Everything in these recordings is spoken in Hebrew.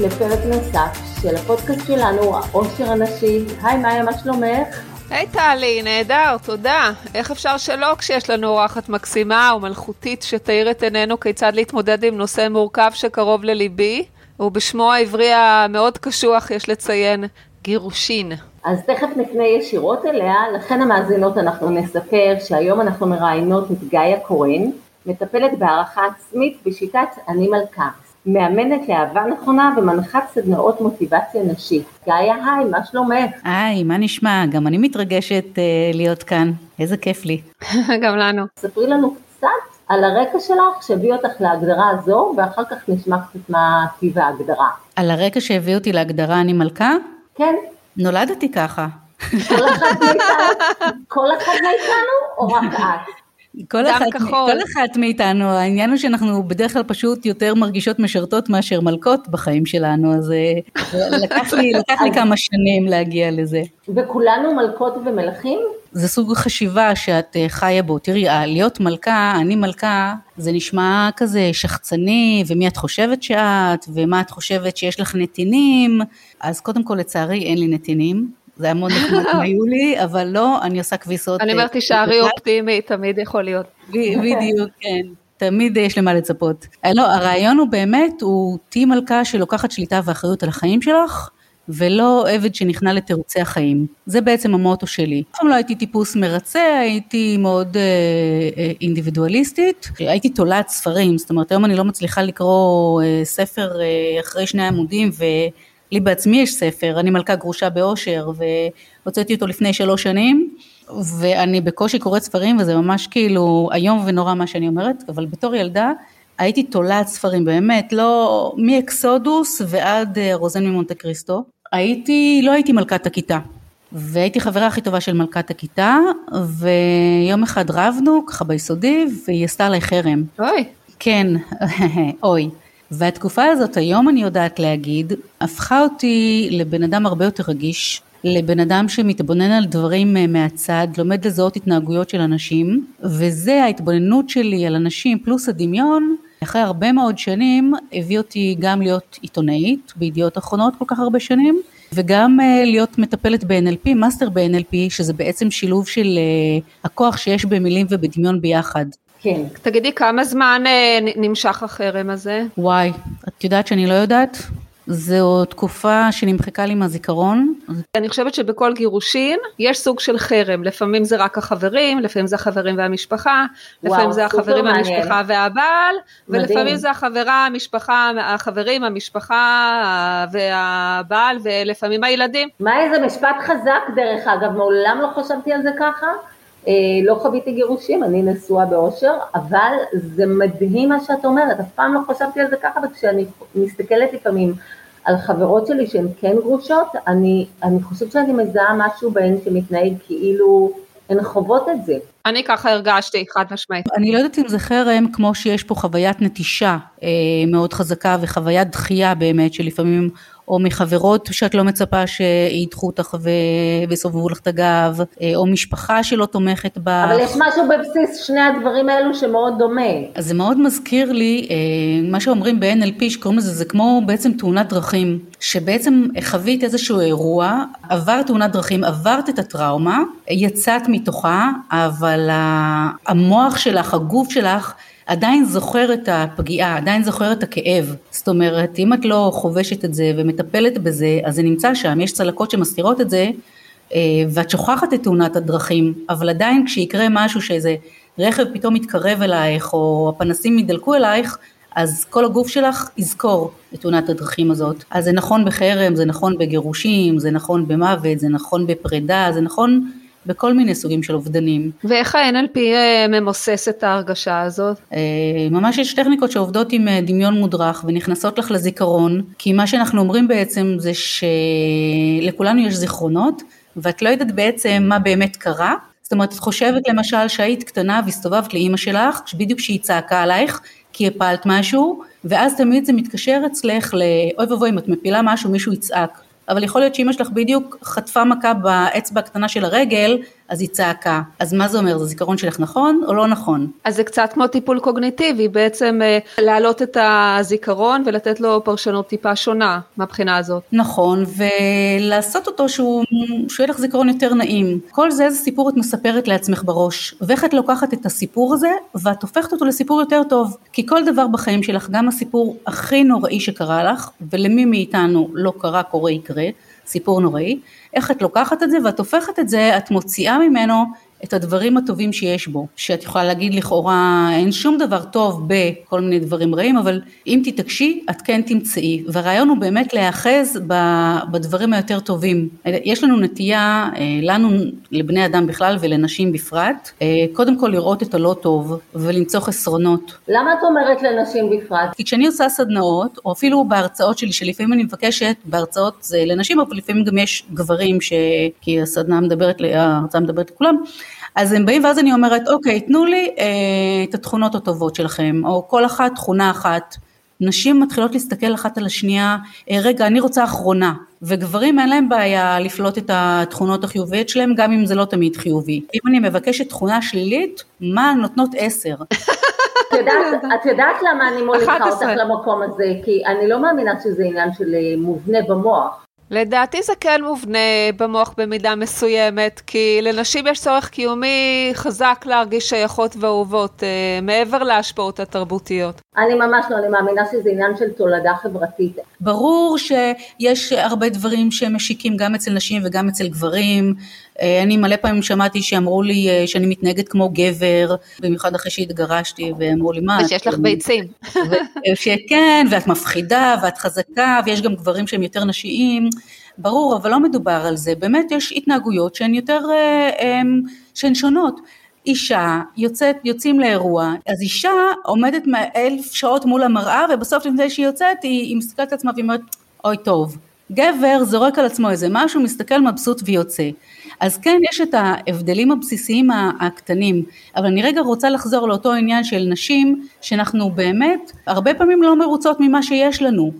לפרק נוסף של הפודקאסט שלנו, העושר הנשי. היי, מאיה, מה שלומך? היי טלי, נהדר, תודה. איך אפשר שלא כשיש לנו אורחת מקסימה ומלכותית שתאיר את עינינו כיצד להתמודד עם נושא מורכב שקרוב לליבי, ובשמו העברי המאוד קשוח, יש לציין, גירושין. אז תכף נפנה ישירות אליה, לכן המאזינות אנחנו נספר שהיום אנחנו מראיינות את גאיה קורן, מטפלת בהערכה עצמית בשיטת אני מלכה. מאמנת לאהבה נכונה ומנחת סדנאות מוטיבציה נשית. גאיה, היי, מה שלומך? היי, מה נשמע? גם אני מתרגשת uh, להיות כאן, איזה כיף לי. גם לנו. ספרי לנו קצת על הרקע שלך שהביא אותך להגדרה הזו, ואחר כך נשמע קצת מה טיב ההגדרה. על הרקע שהביא אותי להגדרה אני מלכה? כן. נולדתי ככה. כל אחת מאיתנו, כל אחת מאיתנו או רק את? כל אחת, כל אחת מאיתנו, העניין הוא שאנחנו בדרך כלל פשוט יותר מרגישות משרתות מאשר מלכות בחיים שלנו, אז אה, לקח לי, לקח לי כמה שנים להגיע לזה. וכולנו מלכות ומלכים? זה סוג חשיבה שאת אה, חיה בו. תראי, להיות מלכה, אני מלכה, זה נשמע כזה שחצני, ומי את חושבת שאת, ומה את חושבת שיש לך נתינים, אז קודם כל לצערי אין לי נתינים. זה היה מאוד נחמד היו לי, אבל לא, אני עושה כביסות. אני אומרת, תישארי אופטימי, תמיד יכול להיות. בדיוק, כן. תמיד יש למה לצפות. אה, לא, הרעיון הוא באמת, הוא תהי מלכה שלוקחת שליטה ואחריות על החיים שלך, ולא עבד שנכנע לתירוצי החיים. זה בעצם המוטו שלי. אף פעם לא הייתי טיפוס מרצה, הייתי מאוד אה, אה, אינדיבידואליסטית. הייתי תולעת ספרים, זאת אומרת היום אני לא מצליחה לקרוא אה, ספר אה, אחרי שני עמודים ו... לי בעצמי יש ספר, אני מלכה גרושה באושר, והוצאתי אותו לפני שלוש שנים, ואני בקושי קוראת ספרים, וזה ממש כאילו איום ונורא מה שאני אומרת, אבל בתור ילדה הייתי תולעת ספרים, באמת, לא, מאקסודוס ועד אה, רוזן ממונטה קריסטו. הייתי, לא הייתי מלכת הכיתה. והייתי חברה הכי טובה של מלכת הכיתה, ויום אחד רבנו, ככה ביסודי, והיא עשתה עליי חרם. אוי. כן, אוי. והתקופה הזאת, היום אני יודעת להגיד, הפכה אותי לבן אדם הרבה יותר רגיש, לבן אדם שמתבונן על דברים אה, מהצד, לומד לזהות התנהגויות של אנשים, וזה ההתבוננות שלי על אנשים פלוס הדמיון, אחרי הרבה מאוד שנים הביא אותי גם להיות עיתונאית בידיעות אחרונות כל כך הרבה שנים, וגם uh, להיות מטפלת ב-NLP, master ב-NLP, שזה בעצם שילוב של uh, הכוח שיש במילים ובדמיון ביחד. כן. תגידי, כמה זמן אה, נמשך החרם הזה? וואי, את יודעת שאני לא יודעת? זו תקופה שנמחקה לי מהזיכרון. אני חושבת שבכל גירושין יש סוג של חרם, לפעמים זה רק החברים, לפעמים זה החברים והמשפחה, וואו, לפעמים זה החברים, מעניין. המשפחה והבעל, מדהים. ולפעמים זה החברה, המשפחה, החברים, המשפחה והבעל, ולפעמים הילדים. מה איזה משפט חזק דרך אגב, מעולם לא חשבתי על זה ככה. אה, לא חוויתי גירושים, אני נשואה באושר, אבל זה מדהים מה שאת אומרת, אף פעם לא חשבתי על זה ככה, וכשאני מסתכלת לפעמים על חברות שלי שהן כן גרושות, אני, אני חושבת שאני מזהה משהו בהן שמתנהג כאילו הן חוות את זה. אני ככה הרגשתי, חד משמעית. אני לא יודעת אם זה חרם, כמו שיש פה חוויית נטישה אה, מאוד חזקה וחוויית דחייה באמת, שלפעמים או מחברות שאת לא מצפה שידחו אותך ו... ויסובבו לך את הגב, אה, או משפחה שלא תומכת בך. אבל יש משהו בבסיס שני הדברים האלו שמאוד דומה. אז זה מאוד מזכיר לי, אה, מה שאומרים ב-NLP שקוראים לזה, זה כמו בעצם תאונת דרכים, שבעצם חווית איזשהו אירוע, עברת תאונת דרכים, עברת את הטראומה, יצאת מתוכה, אבל המוח שלך, הגוף שלך, עדיין זוכר את הפגיעה, עדיין זוכר את הכאב. זאת אומרת, אם את לא חובשת את זה ומטפלת בזה, אז זה נמצא שם, יש צלקות שמסתירות את זה, אה, ואת שוכחת את תאונת הדרכים, אבל עדיין כשיקרה משהו שאיזה רכב פתאום יתקרב אלייך, או הפנסים ידלקו אלייך, אז כל הגוף שלך יזכור את תאונת הדרכים הזאת. אז זה נכון בחרם, זה נכון בגירושים, זה נכון במוות, זה נכון בפרידה, זה נכון בכל מיני סוגים של אובדנים. ואיך ה-NLP אה, ממוסס את ההרגשה הזאת? אה, ממש יש טכניקות שעובדות עם אה, דמיון מודרך ונכנסות לך לזיכרון, כי מה שאנחנו אומרים בעצם זה שלכולנו יש זיכרונות, ואת לא יודעת בעצם מה באמת קרה. זאת אומרת, את חושבת למשל שהיית קטנה והסתובבת לאימא שלך, בדיוק כשהיא צעקה עלייך, כי הפלת משהו, ואז תמיד זה מתקשר אצלך לאוי ואבוי אם את מפילה משהו מישהו יצעק. אבל יכול להיות שאימא שלך בדיוק חטפה מכה באצבע הקטנה של הרגל, אז היא צעקה. אז מה זה אומר? זה זיכרון שלך נכון או לא נכון? אז זה קצת כמו טיפול קוגניטיבי, בעצם אה, להעלות את הזיכרון ולתת לו פרשנות טיפה שונה מהבחינה הזאת. נכון, ולעשות אותו שהוא, שהוא יהיה לך זיכרון יותר נעים. כל זה איזה סיפור את מספרת לעצמך בראש, ואיך את לוקחת את הסיפור הזה ואת הופכת אותו לסיפור יותר טוב. כי כל דבר בחיים שלך, גם הסיפור הכי נוראי שקרה לך, ולמי מאיתנו לא קרה, קורה, יקרה, סיפור נוראי, איך את לוקחת את זה ואת הופכת את זה, את מוציאה ממנו את הדברים הטובים שיש בו, שאת יכולה להגיד לכאורה אין שום דבר טוב בכל מיני דברים רעים, אבל אם תתעקשי את כן תמצאי, והרעיון הוא באמת להיאחז בדברים היותר טובים. יש לנו נטייה, אה, לנו לבני אדם בכלל ולנשים בפרט, אה, קודם כל לראות את הלא טוב ולמצוא חסרונות. למה את אומרת לנשים בפרט? כי כשאני עושה סדנאות, או אפילו בהרצאות שלי, שלפעמים אני מבקשת, בהרצאות זה לנשים, אבל לפעמים גם יש גברים, ש... כי הסדנה מדברת, ההרצאה מדברת לכולם, אז הם באים ואז אני אומרת, אוקיי, תנו לי אה, את התכונות הטובות שלכם, או כל אחת תכונה אחת. נשים מתחילות להסתכל אחת על השנייה, אה, רגע, אני רוצה אחרונה. וגברים אין להם בעיה לפלוט את התכונות החיוביות שלהם, גם אם זה לא תמיד חיובי. אם אני מבקשת תכונה שלילית, מה נותנות עשר? את יודעת למה אני מוליכה אותך למקום הזה? כי אני לא מאמינה שזה עניין של אה, מובנה במוח. לדעתי זה כן מובנה במוח במידה מסוימת, כי לנשים יש צורך קיומי חזק להרגיש שייכות ואהובות, אה, מעבר להשפעות התרבותיות. אני ממש לא, אני מאמינה שזה עניין של תולדה חברתית. ברור שיש הרבה דברים שמשיקים גם אצל נשים וגם אצל גברים. אה, אני מלא פעמים שמעתי שאמרו לי אה, שאני מתנהגת כמו גבר, במיוחד אחרי שהתגרשתי, ואמרו לי מה... ושיש לך ביצים. כן, ואת מפחידה, ואת חזקה, ויש גם גברים שהם יותר נשיים. ברור, אבל לא מדובר על זה. באמת יש התנהגויות שהן יותר, אה, שהן שונות. אישה יוצאת, יוצאים לאירוע, אז אישה עומדת אלף שעות מול המראה ובסוף לפני שהיא יוצאת היא, היא מסתכלת על עצמה והיא אומרת אוי טוב. גבר זורק על עצמו איזה משהו, מסתכל מבסוט ויוצא. אז כן, יש את ההבדלים הבסיסיים הקטנים, אבל אני רגע רוצה לחזור לאותו עניין של נשים, שאנחנו באמת הרבה פעמים לא מרוצות ממה שיש לנו.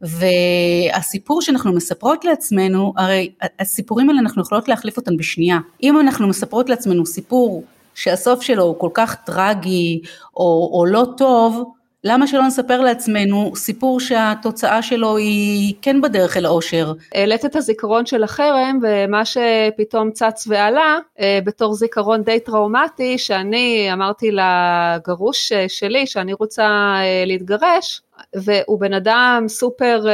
והסיפור שאנחנו מספרות לעצמנו, הרי הסיפורים האלה אנחנו יכולות להחליף אותם בשנייה. אם אנחנו מספרות לעצמנו סיפור שהסוף שלו הוא כל כך טרגי או, או לא טוב, למה שלא נספר לעצמנו סיפור שהתוצאה שלו היא כן בדרך אל האושר? העלית את הזיכרון של החרם ומה שפתאום צץ ועלה אה, בתור זיכרון די טראומטי שאני אמרתי לגרוש אה, שלי שאני רוצה אה, להתגרש והוא בן אדם סופר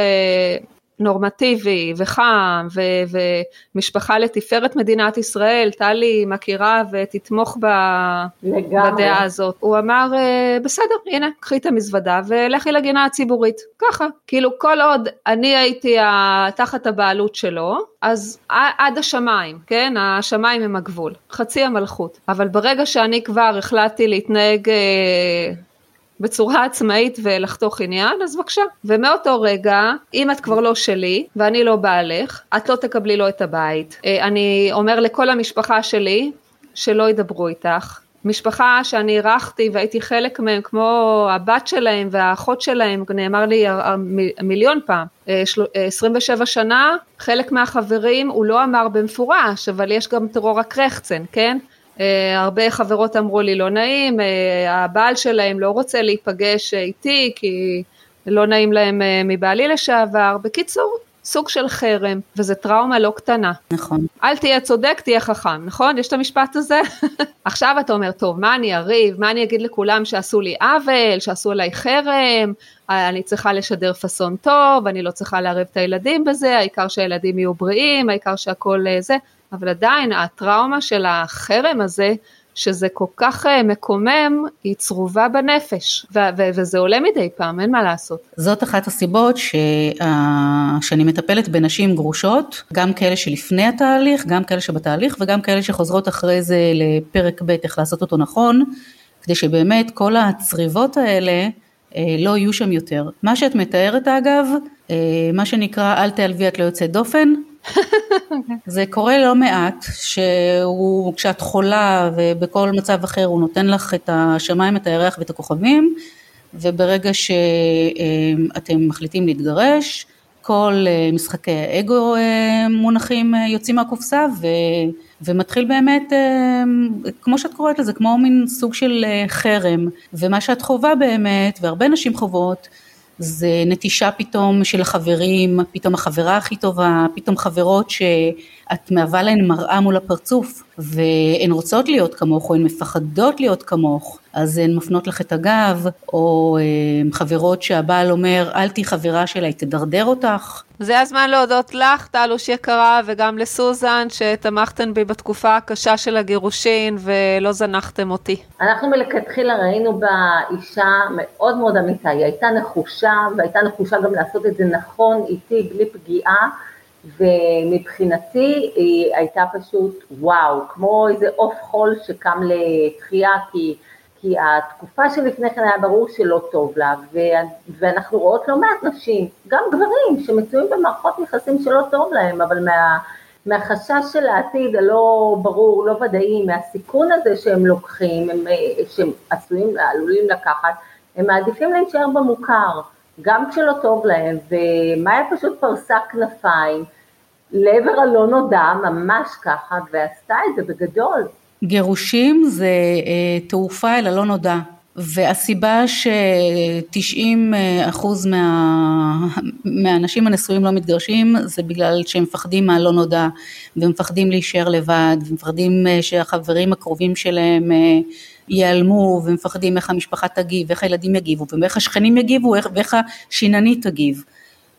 נורמטיבי וחם ו- ומשפחה לתפארת מדינת ישראל, טלי מכירה ותתמוך ב- בדעה הזאת. הוא אמר, אה, בסדר, הנה, קחי את המזוודה ולכי לגינה הציבורית. ככה, כאילו כל עוד אני הייתי תחת הבעלות שלו, אז עד השמיים, כן? השמיים הם הגבול, חצי המלכות. אבל ברגע שאני כבר החלטתי להתנהג... אה, בצורה עצמאית ולחתוך עניין, אז בבקשה. ומאותו רגע, אם את כבר לא שלי ואני לא בעלך, את לא תקבלי לו את הבית. אה, אני אומר לכל המשפחה שלי, שלא ידברו איתך. משפחה שאני אירחתי והייתי חלק מהם כמו הבת שלהם והאחות שלהם, נאמר לי מיליון פעם, 27 אה, שנה, חלק מהחברים הוא לא אמר במפורש, אבל יש גם טרור הקרחצן, כן? אה, הרבה חברות אמרו לי לא נעים, אה, הבעל שלהם לא רוצה להיפגש איתי כי לא נעים להם אה, מבעלי לשעבר. בקיצור, סוג של חרם, וזה טראומה לא קטנה. נכון. אל תהיה צודק, תהיה חכם, נכון? יש את המשפט הזה? עכשיו אתה אומר, טוב, מה אני אריב? מה אני אגיד לכולם שעשו לי עוול, שעשו עליי חרם? אני צריכה לשדר פאסון טוב, אני לא צריכה לערב את הילדים בזה, העיקר שהילדים יהיו בריאים, העיקר שהכל זה. אבל עדיין הטראומה של החרם הזה, שזה כל כך אה, מקומם, היא צרובה בנפש, ו- ו- וזה עולה מדי פעם, אין מה לעשות. זאת אחת הסיבות ש- שאני מטפלת בנשים גרושות, גם כאלה שלפני התהליך, גם כאלה שבתהליך, וגם כאלה שחוזרות אחרי זה לפרק ב' איך לעשות אותו נכון, כדי שבאמת כל הצריבות האלה אה, לא יהיו שם יותר. מה שאת מתארת אגב, אה, מה שנקרא אל תעלבי את לא יוצאת דופן, זה קורה לא מעט, שהוא, כשאת חולה ובכל מצב אחר הוא נותן לך את השמיים, את הירח ואת הכוכבים, וברגע שאתם מחליטים להתגרש, כל משחקי האגו מונחים, יוצאים מהקופסה ומתחיל באמת, אה, כמו שאת קוראת לזה, כמו מין סוג של אה, חרם, ומה שאת חווה באמת, והרבה נשים חוות, זה נטישה פתאום של החברים, פתאום החברה הכי טובה, פתאום חברות שאת מהווה להן מראה מול הפרצוף והן רוצות להיות כמוך או הן מפחדות להיות כמוך אז הן מפנות לך את הגב או אה, חברות שהבעל אומר אל תהי חברה שלה היא תדרדר אותך. זה הזמן להודות לך טלוש יקרה וגם לסוזן שתמכתן בי בתקופה הקשה של הגירושין ולא זנחתם אותי. אנחנו מלכתחילה ראינו בה אישה מאוד מאוד אמיתה, היא הייתה נחושה והייתה נחושה גם לעשות את זה נכון איתי בלי פגיעה ומבחינתי היא הייתה פשוט וואו, כמו איזה עוף חול שקם לתחייה כי, כי התקופה שלפני כן היה ברור שלא טוב לה ואנחנו רואות לא מעט נשים, גם גברים שמצויים במערכות יחסים שלא טוב להם, אבל מה, מהחשש של העתיד הלא ברור, לא ודאי, מהסיכון הזה שהם לוקחים, הם, שהם עשויים, עלולים לקחת, הם מעדיפים להישאר במוכר. גם כשלא טוב להם, ומאיה פשוט פרסה כנפיים לעבר הלא נודע, ממש ככה, ועשתה את זה בגדול. גירושים זה אה, תעופה אל הלא נודע. והסיבה ש-90 אחוז מה, מהאנשים הנשואים לא מתגרשים זה בגלל שהם מפחדים מהלא נודע ומפחדים להישאר לבד ומפחדים אה, שהחברים הקרובים שלהם אה, ייעלמו ומפחדים איך המשפחה תגיב ואיך הילדים יגיבו ואיך השכנים יגיבו ואיך השיננית תגיב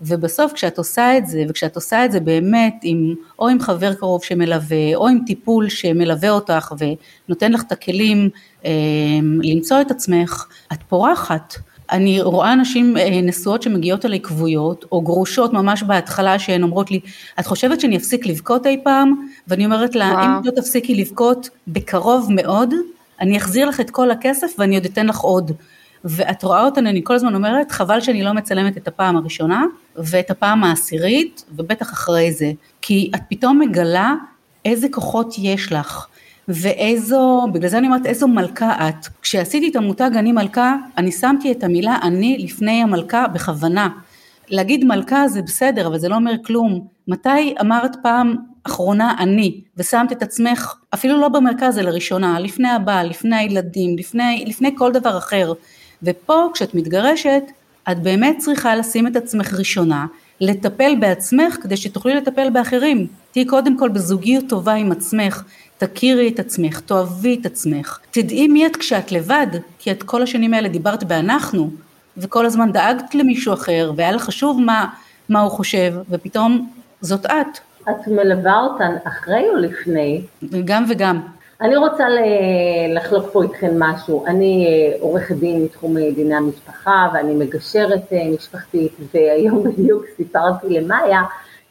ובסוף כשאת עושה את זה וכשאת עושה את זה באמת עם או עם חבר קרוב שמלווה או עם טיפול שמלווה אותך ונותן לך את הכלים אה, למצוא את עצמך את פורחת אני רואה נשים אה, נשואות שמגיעות אליי כבויות, או גרושות ממש בהתחלה שהן אומרות לי, את חושבת שאני אפסיק לבכות אי פעם? ואני אומרת לה, וואו. אם לא תפסיקי לבכות בקרוב מאוד, אני אחזיר לך את כל הכסף ואני עוד אתן לך עוד. ואת רואה אותנו, אני כל הזמן אומרת, חבל שאני לא מצלמת את הפעם הראשונה ואת הפעם העשירית, ובטח אחרי זה. כי את פתאום מגלה איזה כוחות יש לך. ואיזו, בגלל זה אני אומרת איזו מלכה את. כשעשיתי את המותג אני מלכה, אני שמתי את המילה אני לפני המלכה בכוונה. להגיד מלכה זה בסדר, אבל זה לא אומר כלום. מתי אמרת פעם אחרונה אני, ושמת את עצמך אפילו לא במרכז אלא ראשונה, לפני הבעל, לפני הילדים, לפני, לפני כל דבר אחר. ופה כשאת מתגרשת, את באמת צריכה לשים את עצמך ראשונה, לטפל בעצמך כדי שתוכלי לטפל באחרים. תהיי קודם כל בזוגיות טובה עם עצמך, תכירי את עצמך, תאהבי את עצמך, תדעי מי את כשאת לבד, כי את כל השנים האלה דיברת באנחנו, וכל הזמן דאגת למישהו אחר, והיה לך חשוב מה, מה הוא חושב, ופתאום זאת את. את מלווה אותן אחרי או לפני? גם וגם. אני רוצה לחלוק פה איתכם משהו. אני אה, עורכת דין מתחום אה, דיני המשפחה ואני מגשרת אה, משפחתית, והיום בדיוק סיפרתי למאיה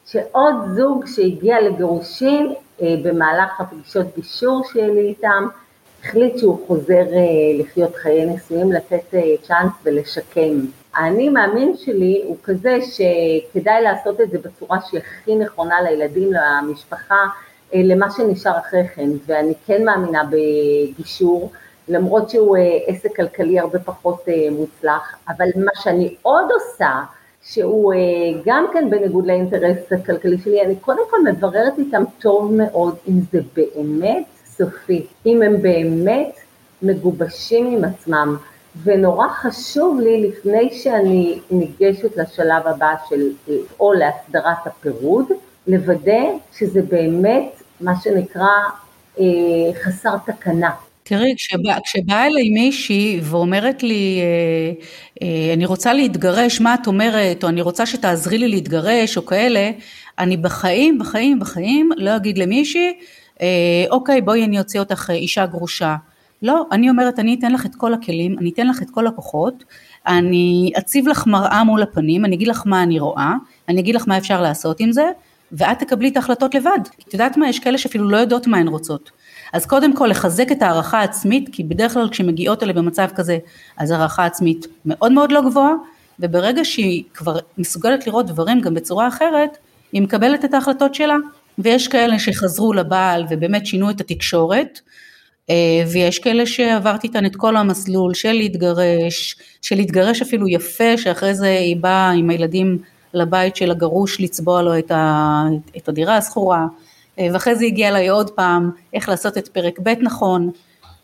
שעוד זוג שהגיע לגירושין במהלך הפגישות גישור שלי איתם, החליט שהוא חוזר לחיות חיי נישואים, לתת צ'אנס ולשקם. האני מאמין שלי הוא כזה שכדאי לעשות את זה בצורה שהיא הכי נכונה לילדים, למשפחה, למה שנשאר אחרי כן, ואני כן מאמינה בגישור, למרות שהוא אה, עסק כלכלי הרבה פחות אה, מוצלח, אבל מה שאני עוד עושה, שהוא גם כן בניגוד לאינטרס הכלכלי שלי, אני קודם כל מבררת איתם טוב מאוד אם זה באמת סופי, אם הם באמת מגובשים עם עצמם, ונורא חשוב לי לפני שאני ניגשת לשלב הבא של או להסדרת הפירוד, לוודא שזה באמת מה שנקרא אה, חסר תקנה. תראי, כשבאה כשבא אליי מישהי ואומרת לי, אה, אה, אני רוצה להתגרש, מה את אומרת, או אני רוצה שתעזרי לי להתגרש, או כאלה, אני בחיים, בחיים, בחיים לא אגיד למישהי, אה, אוקיי, בואי אני אוציא אותך אה, אישה גרושה. לא, אני אומרת, אני אתן לך את כל הכלים, אני אתן לך את כל הכוחות, אני אציב לך מראה מול הפנים, אני אגיד לך מה אני רואה, אני אגיד לך מה אפשר לעשות עם זה, ואת תקבלי את ההחלטות לבד. את יודעת מה, יש כאלה שאפילו לא יודעות מה הן רוצות. אז קודם כל לחזק את הערכה העצמית, כי בדרך כלל כשמגיעות אלה במצב כזה, אז הערכה עצמית מאוד מאוד לא גבוהה, וברגע שהיא כבר מסוגלת לראות דברים גם בצורה אחרת, היא מקבלת את ההחלטות שלה. ויש כאלה שחזרו לבעל ובאמת שינו את התקשורת, אה, ויש כאלה שעברתי איתן את כל המסלול של להתגרש, של להתגרש אפילו יפה, שאחרי זה היא באה עם הילדים לבית של הגרוש לצבוע לו את, ה, את הדירה השכורה, ואחרי זה הגיע אליי עוד פעם איך לעשות את פרק ב' נכון.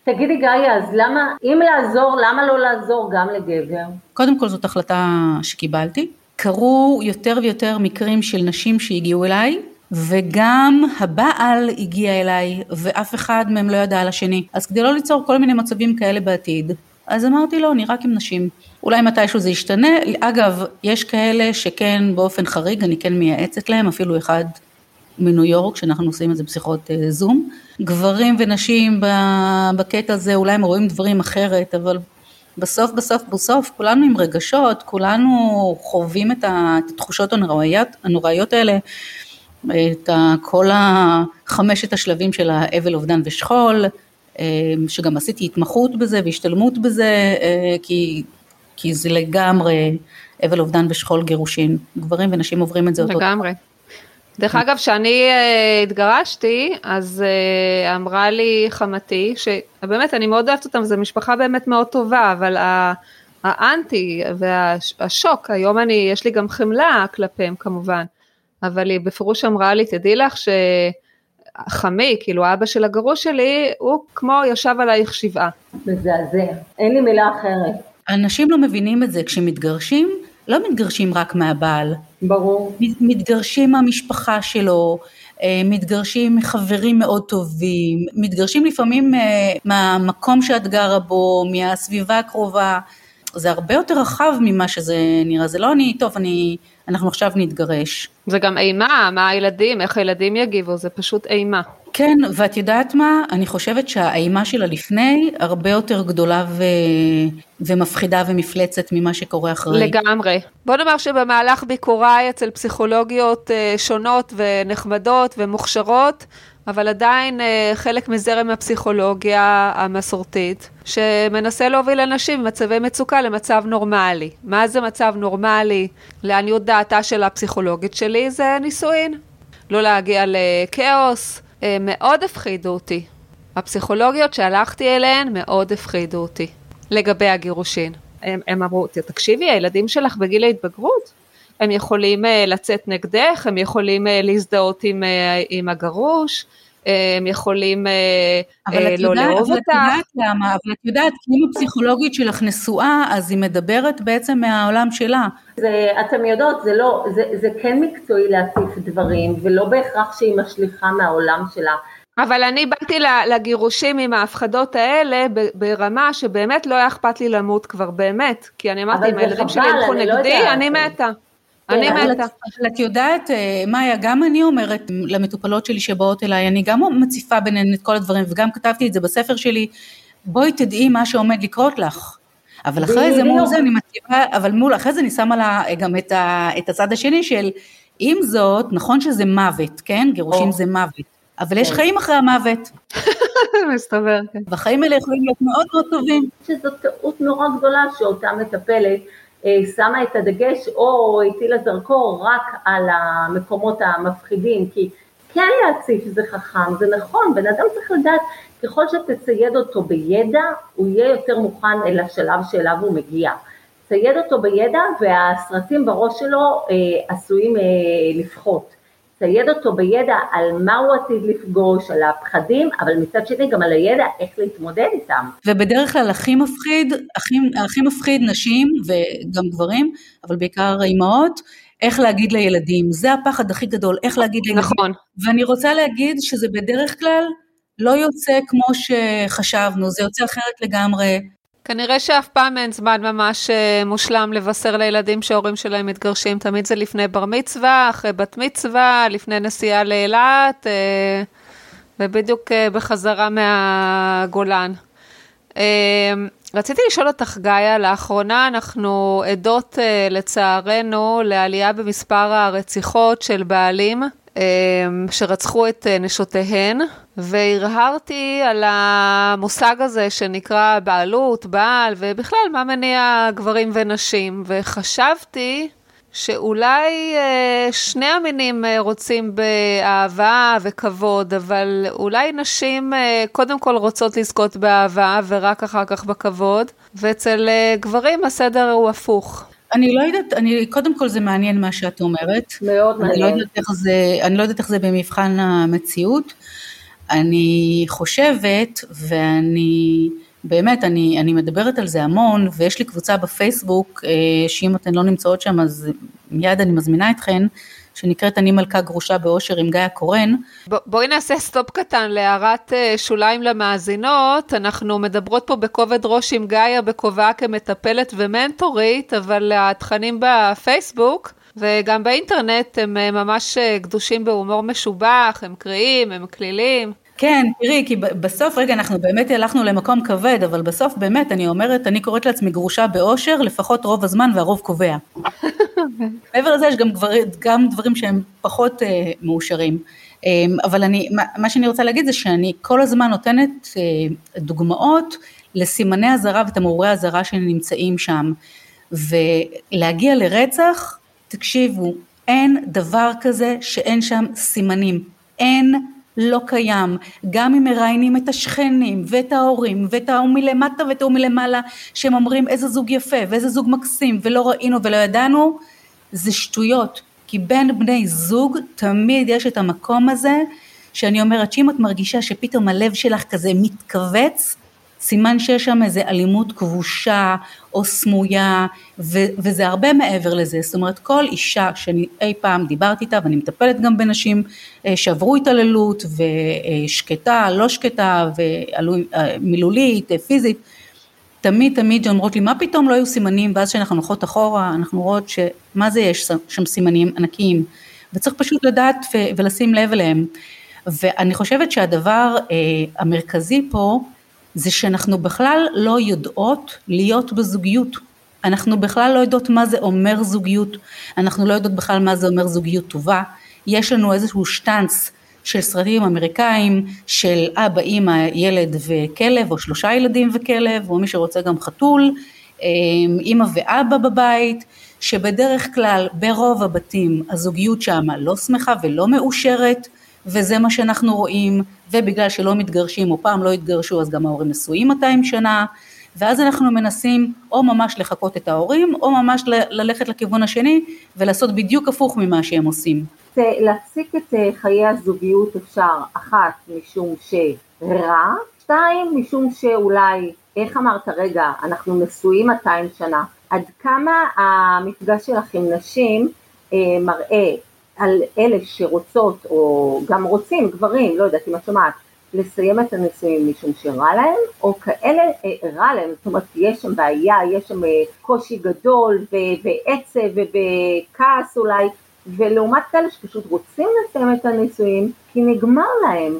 תגידי גיא, אז למה, אם לעזור, למה לא לעזור גם לגבר? קודם כל זאת החלטה שקיבלתי. קרו יותר ויותר מקרים של נשים שהגיעו אליי, וגם הבעל הגיע אליי, ואף אחד מהם לא ידע על השני. אז כדי לא ליצור כל מיני מצבים כאלה בעתיד, אז אמרתי לו, אני רק עם נשים. אולי מתישהו זה ישתנה. אגב, יש כאלה שכן באופן חריג, אני כן מייעצת להם, אפילו אחד מניו יורק, שאנחנו עושים איזה בשיחות אה, זום. גברים ונשים בקטע הזה, אולי הם רואים דברים אחרת, אבל בסוף בסוף בסוף כולנו עם רגשות, כולנו חווים את התחושות הנוראיות, הנוראיות האלה, את כל החמשת השלבים של האבל, אובדן ושכול, שגם עשיתי התמחות בזה והשתלמות בזה, אה, כי, כי זה לגמרי אבל, אובדן ושכול גירושין, גברים ונשים עוברים את זה אותו. לגמרי. דרך אגב, כשאני uh, התגרשתי, אז uh, אמרה לי חמתי, שבאמת אני מאוד אוהבת אותם, זו משפחה באמת מאוד טובה, אבל האנטי והשוק, היום אני, יש לי גם חמלה כלפיהם כמובן, אבל היא בפירוש אמרה לי, תדעי לך שחמי, כאילו אבא של הגרוש שלי, הוא כמו ישב עלייך שבעה. מזעזע, אין לי מילה אחרת. אנשים לא מבינים את זה, כשמתגרשים, לא מתגרשים רק מהבעל. ברור. מתגרשים מהמשפחה שלו, אה, מתגרשים מחברים מאוד טובים, מתגרשים לפעמים אה, מהמקום שאת גרה בו, מהסביבה הקרובה. זה הרבה יותר רחב ממה שזה נראה, זה לא אני, טוב, אני, אנחנו עכשיו נתגרש. זה גם אימה, מה הילדים, איך הילדים יגיבו, זה פשוט אימה. כן, ואת יודעת מה? אני חושבת שהאימה שלה לפני הרבה יותר גדולה ו... ומפחידה ומפלצת ממה שקורה אחרי. לגמרי. בוא נאמר שבמהלך ביקוריי אצל פסיכולוגיות אה, שונות ונחמדות ומוכשרות, אבל עדיין אה, חלק מזרם הפסיכולוגיה המסורתית, שמנסה להוביל אנשים במצבי מצוקה למצב נורמלי. מה זה מצב נורמלי? לעניות דעתה של הפסיכולוגית שלי זה נישואין. לא להגיע לכאוס, אה, מאוד הפחידו אותי. הפסיכולוגיות שהלכתי אליהן מאוד הפחידו אותי לגבי הגירושין. הם, הם אמרו, תקשיבי, הילדים שלך בגיל ההתבגרות, הם יכולים uh, לצאת נגדך, הם יכולים uh, להזדהות עם, uh, עם הגרוש, הם יכולים לא לאהוב אותך. אבל את יודעת למה, אבל את יודעת, כי אם הפסיכולוגית שלך נשואה, אז היא מדברת בעצם מהעולם שלה. זה, אתם יודעות, זה לא, זה, זה כן מקצועי להציף דברים, ולא בהכרח שהיא משליכה מהעולם שלה. אבל אני באתי לגירושים עם ההפחדות האלה ברמה שבאמת לא היה אכפת לי למות כבר, באמת. כי אני אמרתי, אם הילדים שלי ילכו לא נגדי, לא אני מתה. אני מתה. אבל את יודעת, אה, מאיה, גם אני אומרת למטופלות שלי שבאות אליי, אני גם מציפה ביניהן את כל הדברים, וגם כתבתי את זה בספר שלי, בואי תדעי מה שעומד לקרות לך. אבל אחרי זה מול זה אני מציבה, אבל מול, אחרי זה אני שמה לה גם את, ה, את הצד השני של, עם זאת, נכון שזה מוות, כן? גירושים זה מוות. אבל יש כן. חיים אחרי המוות. מסתבר, כן. והחיים האלה יכולים להיות מאוד מאוד טובים. שזו טעות נורא גדולה שאותה מטפלת שמה את הדגש או הטילה זרקור רק על המקומות המפחידים, כי כן להציף זה חכם, זה נכון, בן אדם צריך לדעת, ככל שתצייד אותו בידע, הוא יהיה יותר מוכן אל השלב שאליו הוא מגיע. צייד אותו בידע והסרטים בראש שלו אה, עשויים אה, לפחות. צייד אותו בידע על מה הוא עתיד לפגוש, על הפחדים, אבל מצד שני גם על הידע איך להתמודד איתם. ובדרך כלל הכי מפחיד, הכי, הכי מפחיד נשים וגם גברים, אבל בעיקר אימהות, איך להגיד לילדים, זה הפחד הכי גדול, איך להגיד לילדים. נכון. ואני רוצה להגיד שזה בדרך כלל לא יוצא כמו שחשבנו, זה יוצא אחרת לגמרי. כנראה שאף פעם אין זמן ממש אה, מושלם לבשר לילדים שההורים שלהם מתגרשים, תמיד זה לפני בר מצווה, אחרי בת מצווה, לפני נסיעה לאילת, אה, ובדיוק אה, בחזרה מהגולן. רציתי לשאול אותך, גאיה, לאחרונה אנחנו עדות לצערנו לעלייה במספר הרציחות של בעלים שרצחו את נשותיהן. והרהרתי על המושג הזה שנקרא בעלות, בעל, ובכלל מה מניע גברים ונשים, וחשבתי שאולי אה, שני המינים אה, רוצים באהבה וכבוד, אבל אולי נשים אה, קודם כל רוצות לזכות באהבה ורק אחר כך בכבוד, ואצל גברים הסדר הוא הפוך. אני לא יודעת, אני, קודם כל זה מעניין מה שאת אומרת. מאוד מעניין. אני לא יודעת איך זה, אני לא יודעת איך זה במבחן המציאות. אני חושבת, ואני, באמת, אני, אני מדברת על זה המון, ויש לי קבוצה בפייסבוק, אה, שאם אתן לא נמצאות שם, אז מיד אני מזמינה אתכן, שנקראת אני מלכה גרושה באושר עם גאיה קורן. ב- בואי נעשה סטופ קטן להערת אה, שוליים למאזינות, אנחנו מדברות פה בכובד ראש עם גאיה בכובעה כמטפלת ומנטורית, אבל התכנים בפייסבוק וגם באינטרנט הם אה, ממש אה, גדושים בהומור משובח, הם קריאים, הם קלילים. כן, תראי, כי בסוף, רגע, אנחנו באמת הלכנו למקום כבד, אבל בסוף באמת, אני אומרת, אני קוראת לעצמי גרושה באושר, לפחות רוב הזמן והרוב קובע. מעבר לזה יש גם, דבר, גם דברים שהם פחות אה, מאושרים. אה, אבל אני, מה, מה שאני רוצה להגיד זה שאני כל הזמן נותנת אה, דוגמאות לסימני אזהרה ותמרורי אזהרה שנמצאים שם. ולהגיע לרצח, תקשיבו, אין דבר כזה שאין שם סימנים. אין לא קיים, גם אם מראיינים את השכנים ואת ההורים ואת ההוא מלמטה ואת ההוא מלמעלה שהם אומרים איזה זוג יפה ואיזה זוג מקסים ולא ראינו ולא ידענו, זה שטויות, כי בין בני זוג תמיד יש את המקום הזה שאני אומרת שאם את מרגישה שפתאום הלב שלך כזה מתכווץ סימן שיש שם איזה אלימות כבושה או סמויה ו- וזה הרבה מעבר לזה, זאת אומרת כל אישה שאני אי פעם דיברתי איתה ואני מטפלת גם בנשים אה, שעברו התעללות ושקטה, לא שקטה ומילולית, אה, פיזית, תמיד תמיד אומרות לי מה פתאום לא היו סימנים? ואז כשאנחנו הולכות אחורה אנחנו רואות שמה זה יש שם סימנים ענקיים. וצריך פשוט לדעת ו- ולשים לב אליהם. ואני חושבת שהדבר אה, המרכזי פה זה שאנחנו בכלל לא יודעות להיות בזוגיות. אנחנו בכלל לא יודעות מה זה אומר זוגיות, אנחנו לא יודעות בכלל מה זה אומר זוגיות טובה. יש לנו איזשהו שטאנץ של סרטים אמריקאים של אבא, אימא, ילד וכלב, או שלושה ילדים וכלב, או מי שרוצה גם חתול, אמ, אימא ואבא בבית, שבדרך כלל ברוב הבתים הזוגיות שמה לא שמחה ולא מאושרת, וזה מה שאנחנו רואים, ובגלל שלא מתגרשים או פעם לא התגרשו אז גם ההורים נשואים 200 שנה, ואז אנחנו מנסים או ממש לחקות את ההורים או ממש ללכת לכיוון השני ולעשות בדיוק הפוך ממה שהם עושים. להפסיק את אה, חיי הזוגיות אפשר, אחת משום שרע, שתיים משום שאולי, איך אמרת רגע, אנחנו נשואים 200 שנה, עד כמה המפגש שלך עם נשים אה, מראה על אלה שרוצות, או גם רוצים, גברים, לא יודעת אם את שומעת, לסיים את הנישואים משום שרע להם, או כאלה אה, רע להם, זאת אומרת יש שם בעיה, יש שם אה, קושי גדול ועצב וכעס אולי, ולעומת כאלה שפשוט רוצים לסיים את הנישואים כי נגמר להם.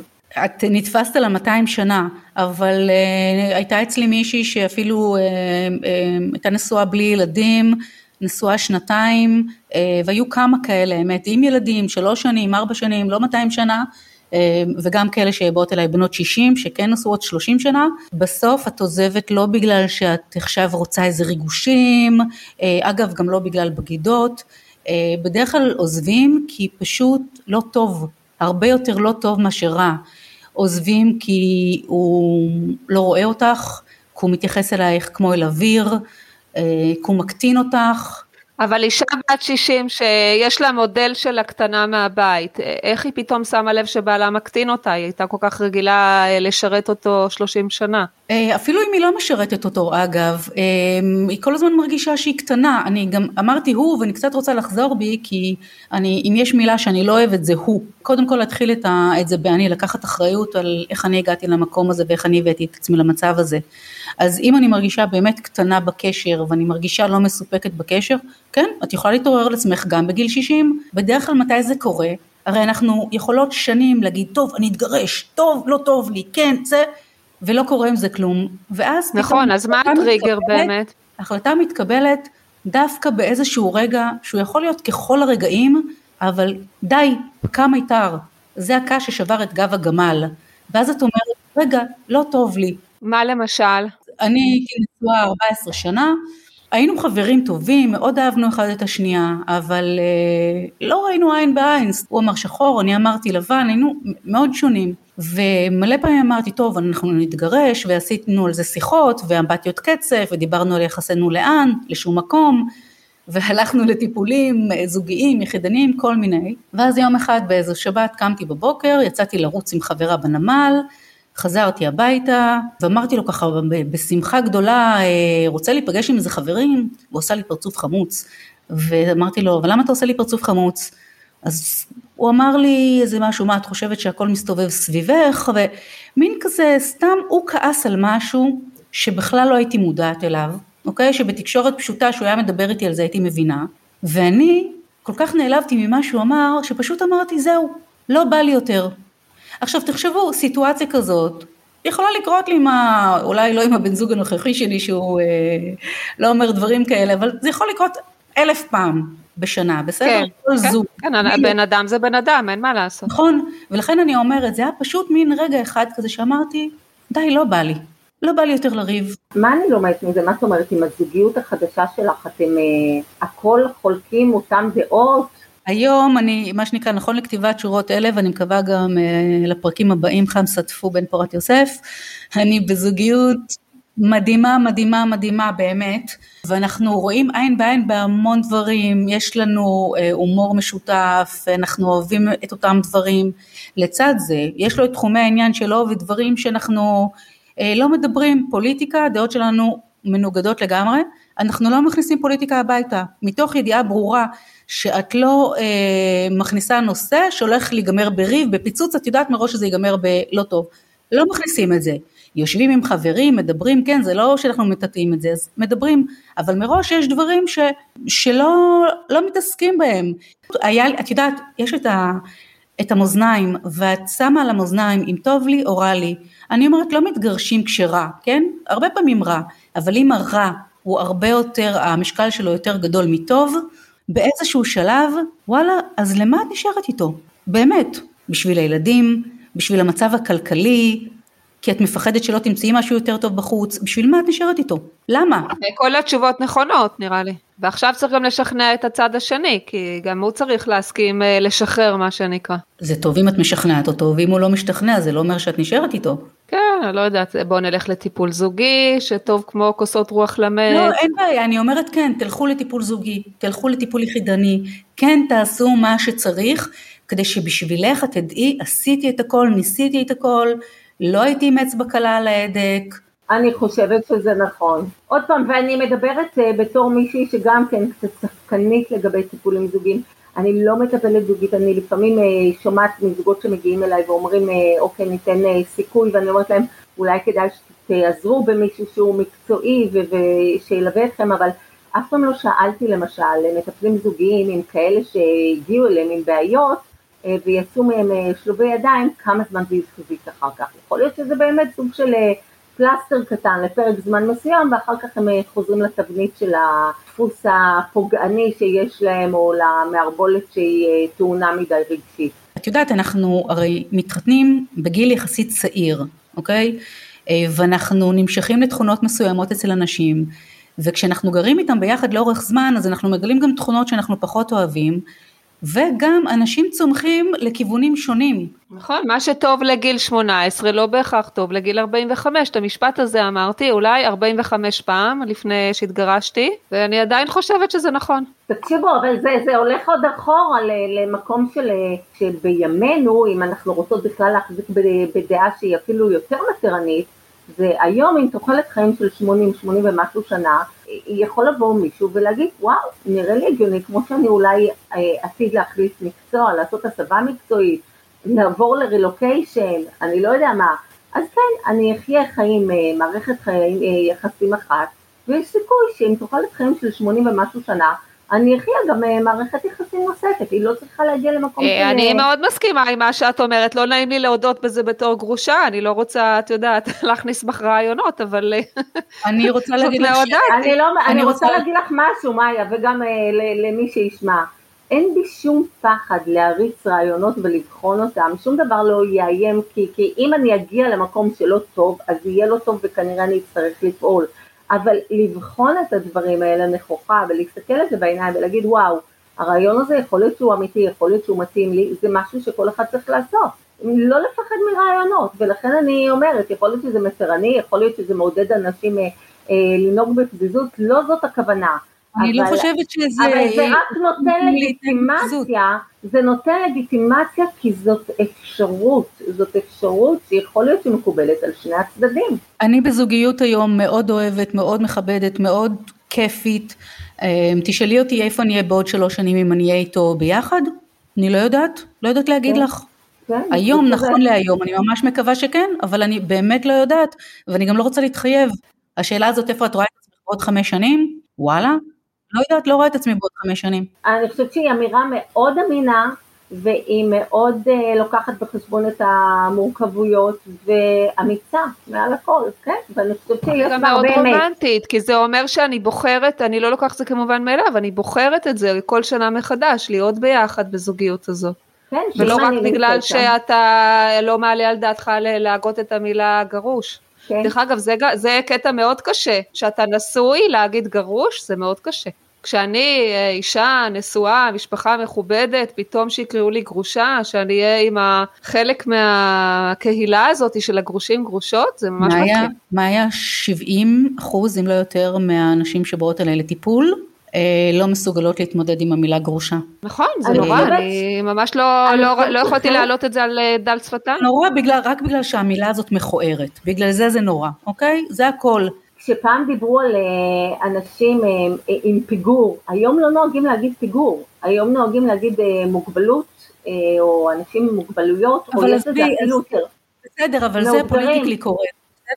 את נתפסת על ה-200 שנה, אבל uh, הייתה אצלי מישהי שאפילו uh, uh, הייתה נשואה בלי ילדים, נשואה שנתיים, אה, והיו כמה כאלה, האמת, עם ילדים, שלוש שנים, ארבע שנים, לא 200 שנה, אה, וגם כאלה שבאות אליי בנות 60 שכן נשואות 30 שנה, בסוף את עוזבת לא בגלל שאת עכשיו רוצה איזה ריגושים, אה, אגב גם לא בגלל בגידות, בדרך כלל עוזבים כי פשוט לא טוב, הרבה יותר לא טוב מאשר רע, עוזבים כי הוא לא רואה אותך, כי הוא מתייחס אלייך כמו אל אוויר, כי הוא מקטין אותך. אבל אישה בת 60 שיש לה מודל של הקטנה מהבית, איך היא פתאום שמה לב שבעלה מקטין אותה? היא הייתה כל כך רגילה אה, לשרת אותו 30 שנה. אה, אפילו אם היא לא משרתת אותו אגב, אה, היא כל הזמן מרגישה שהיא קטנה, אני גם אמרתי הוא ואני קצת רוצה לחזור בי כי אני, אם יש מילה שאני לא אוהבת זה הוא, קודם כל להתחיל את, ה, את זה באני, לקחת אחריות על איך אני הגעתי למקום הזה ואיך אני הבאתי את עצמי למצב הזה, אז אם אני מרגישה באמת קטנה בקשר ואני מרגישה לא מסופקת בקשר, כן, את יכולה להתעורר על עצמך גם בגיל 60, בדרך כלל מתי זה קורה? הרי אנחנו יכולות שנים להגיד טוב אני אתגרש, טוב לא טוב לי, כן זה ולא קורה עם זה כלום, ואז נכון, אז מה הטריגר באמת? החלטה מתקבלת דווקא באיזשהו רגע שהוא יכול להיות ככל הרגעים, אבל די, פקע מיתר, זה הקש ששבר את גב הגמל, ואז את אומרת, רגע, לא טוב לי. מה למשל? אני נשואה 14 שנה, היינו חברים טובים, מאוד אהבנו אחד את השנייה, אבל אה, לא ראינו עין בעין, הוא אמר שחור, אני אמרתי לבן, היינו מאוד שונים. ומלא פעמים אמרתי, טוב, אנחנו נתגרש, ועשינו על זה שיחות, ואמבטיות קצף, ודיברנו על יחסינו לאן, לשום מקום, והלכנו לטיפולים זוגיים, יחידניים, כל מיני, ואז יום אחד באיזו שבת קמתי בבוקר, יצאתי לרוץ עם חברה בנמל, חזרתי הביתה ואמרתי לו ככה בשמחה גדולה, אה, רוצה להיפגש עם איזה חברים? הוא עושה לי פרצוף חמוץ. ואמרתי לו, אבל למה אתה עושה לי פרצוף חמוץ? אז הוא אמר לי איזה משהו, מה את חושבת שהכל מסתובב סביבך? ומין כזה, סתם הוא כעס על משהו שבכלל לא הייתי מודעת אליו, אוקיי? שבתקשורת פשוטה שהוא היה מדבר איתי על זה הייתי מבינה, ואני כל כך נעלבתי ממה שהוא אמר, שפשוט אמרתי זהו, לא בא לי יותר. עכשיו תחשבו, סיטואציה כזאת, יכולה לקרות לי עם ה... אולי לא עם הבן זוג הנוכחי שלי שהוא אה, לא אומר דברים כאלה, אבל זה יכול לקרות אלף פעם בשנה, בסדר? כן, כל כן, זוג. כן, מי... בן אדם זה בן אדם, אין מה לעשות. נכון, ולכן אני אומרת, זה היה פשוט מין רגע אחד כזה שאמרתי, די, לא בא לי. לא בא לי יותר לריב. מה אני לומדת מזה? מה זאת אומרת, עם הזוגיות החדשה שלך, אתם אה, הכל חולקים אותם דעות? היום אני, מה שנקרא, נכון לכתיבת שורות אלה, ואני מקווה גם אה, לפרקים הבאים, חמסה טפו בן פורת יוסף, אני בזוגיות מדהימה, מדהימה, מדהימה באמת, ואנחנו רואים עין בעין בהמון דברים, יש לנו אה, הומור משותף, אנחנו אוהבים את אותם דברים, לצד זה, יש לו את תחומי העניין שלו ודברים שאנחנו אה, לא מדברים, פוליטיקה, הדעות שלנו מנוגדות לגמרי, אנחנו לא מכניסים פוליטיקה הביתה, מתוך ידיעה ברורה שאת לא אה, מכניסה נושא שהולך להיגמר בריב, בפיצוץ, את יודעת מראש שזה ייגמר בלא טוב. לא מכניסים את זה. יושבים עם חברים, מדברים, כן, זה לא שאנחנו מטאטאים את זה, אז מדברים, אבל מראש יש דברים ש, שלא לא מתעסקים בהם. היה, את יודעת, יש את, ה, את המאזניים, ואת שמה על המאזניים אם טוב לי או רע לי. אני אומרת, לא מתגרשים כשרע, כן? הרבה פעמים רע, אבל אם הרע הוא הרבה יותר, המשקל שלו יותר גדול מטוב, באיזשהו שלב, וואלה, אז למה את נשארת איתו? באמת, בשביל הילדים, בשביל המצב הכלכלי, כי את מפחדת שלא תמצאי משהו יותר טוב בחוץ, בשביל מה את נשארת איתו? למה? כל התשובות נכונות נראה לי. ועכשיו צריך גם לשכנע את הצד השני, כי גם הוא צריך להסכים אה, לשחרר מה שנקרא. זה טוב אם את משכנעת אותו, ואם הוא לא משתכנע זה לא אומר שאת נשארת איתו. כן, לא יודעת, בוא נלך לטיפול זוגי, שטוב כמו כוסות רוח למת. לא, אין בעיה, אני אומרת כן, תלכו לטיפול זוגי, תלכו לטיפול יחידני, כן תעשו מה שצריך, כדי שבשבילך את תדעי, עשיתי את הכל, ניסיתי את הכל, לא הייתי עם אצבע קלה על ההדק. אני חושבת שזה נכון. עוד פעם, ואני מדברת uh, בתור מישהי שגם כן קצת צחקנית לגבי טיפולים זוגיים. אני לא מטפלת זוגית, אני לפעמים uh, שומעת מזוגות שמגיעים אליי ואומרים, uh, אוקיי, ניתן uh, סיכוי, ואני אומרת להם, אולי כדאי שתעזרו במישהו שהוא מקצועי ושילווה אתכם, אבל אף פעם לא שאלתי למשל מטפלים זוגיים עם כאלה שהגיעו אליהם עם בעיות, אה, ויצאו מהם אה, שלובי ידיים, כמה זמן זה יחזיק אחר כך. יכול להיות שזה באמת סוג של אה, פלסטר קטן לפרק זמן מסוים, ואחר כך הם חוזרים לתבנית של הדפוס הפוגעני שיש להם, או למערבולת שהיא טעונה מדי רגשית. את יודעת, אנחנו הרי מתחתנים בגיל יחסית צעיר, אוקיי? ואנחנו נמשכים לתכונות מסוימות אצל אנשים, וכשאנחנו גרים איתם ביחד לאורך זמן, אז אנחנו מגלים גם תכונות שאנחנו פחות אוהבים, וגם אנשים צומחים לכיוונים שונים. נכון, מה שטוב לגיל 18 לא בהכרח טוב לגיל 45, את המשפט הזה אמרתי אולי 45 פעם לפני שהתגרשתי, ואני עדיין חושבת שזה נכון. תקשיבו, אבל זה, זה הולך עוד אחורה למקום של, שבימינו, אם אנחנו רוצות בכלל להחזיק בדעה שהיא אפילו יותר מתרנית, והיום עם תוחלת חיים של 80, 80 ומשהו שנה, יכול לבוא מישהו ולהגיד, וואו, נראה לי הגיוני, כמו שאני אולי אה, עתיד להחליף מקצוע, לעשות הסבה מקצועית, לעבור לרילוקיישן, אני לא יודע מה, אז כן, אני אחיה חיים, אה, מערכת חיים, אה, יחסים אחת, ויש סיכוי שעם תוחלת חיים של 80 ומשהו שנה, אני אחיה גם אה, מערכת יחסים נוספת, היא לא צריכה להגיע למקום אה, של... אני מאוד מסכימה עם מה שאת אומרת, לא נעים לי להודות בזה בתור גרושה, אני לא רוצה, את יודעת, להכניס בך רעיונות, אבל... אה, אני רוצה להגיד לך... לא אני רוצה להגיד לך משהו, מאיה, וגם למי שישמע. אין בי שום פחד להריץ רעיונות ולבחון אותם, שום דבר לא יאיים, כי, כי אם אני אגיע למקום שלא טוב, אז יהיה לא טוב וכנראה אני אצטרך לפעול. אבל לבחון את הדברים האלה נכוחה ולהסתכל על זה בעיניים ולהגיד וואו, הרעיון הזה יכול להיות שהוא אמיתי, יכול להיות שהוא מתאים לי, זה משהו שכל אחד צריך לעשות. לא לפחד מרעיונות, ולכן אני אומרת, יכול להיות שזה מסרני, יכול להיות שזה מעודד אנשים אה, אה, לנהוג בפזיזות, לא זאת הכוונה. אני לא חושבת שזה... אבל זה רק נותן לגיטימציה, זה נותן לגיטימציה כי זאת אפשרות, זאת אפשרות שיכול להיות שמקובלת על שני הצדדים. אני בזוגיות היום מאוד אוהבת, מאוד מכבדת, מאוד כיפית. אמ, תשאלי אותי איפה אני אהיה בעוד שלוש שנים אם אני אהיה איתו ביחד? אני לא יודעת, לא יודעת להגיד כן. לך. כן, היום, נכון להיום, אני ממש מקווה שכן, אבל אני באמת לא יודעת, ואני גם לא רוצה להתחייב. השאלה הזאת, איפה את רואה את עצמך בעוד חמש שנים? וואלה, לא יודעת, לא רואה את עצמי בעוד חמש שנים. אני חושבת שהיא אמירה מאוד אמינה, והיא מאוד uh, לוקחת בחשבון את המורכבויות ואמיצה מעל הכל, כן? ואני חושבת שיש בה הרבה אמת. גם מאוד רומנטית, כי זה אומר שאני בוחרת, אני לא לוקחת את זה כמובן מאליו, אני בוחרת את זה כל שנה מחדש, להיות ביחד בזוגיות הזאת. כן, ולא רק בגלל שאתה לא מעלה על דעתך להגות את המילה גרוש. כן. דרך אגב, זה, זה קטע מאוד קשה, שאתה נשוי להגיד גרוש, זה מאוד קשה. כשאני אה, אישה נשואה, משפחה מכובדת, פתאום שיקראו לי גרושה, שאני אהיה עם חלק מהקהילה הזאת של הגרושים גרושות, זה ממש מתחיל. מה היה 70 אחוז, אם לא יותר, מהנשים שבאות אליי לטיפול, אה, לא מסוגלות להתמודד עם המילה גרושה. נכון, זה נורא, אני ממש לא-, לא-, לא יכולתי להעלות את זה על אה, דל שפתיים. נורא רק בגלל שהמילה הזאת מכוערת, בגלל זה זה נורא, אוקיי? זה הכל. כשפעם דיברו על אה, אנשים עם פיגור, היום לא נוהגים להגיד פיגור, היום נוהגים להגיד מוגבלות, או אנשים עם מוגבלויות, או יש לזה אפילו יותר. בסדר, אבל זה פוליטיקלי קורקט.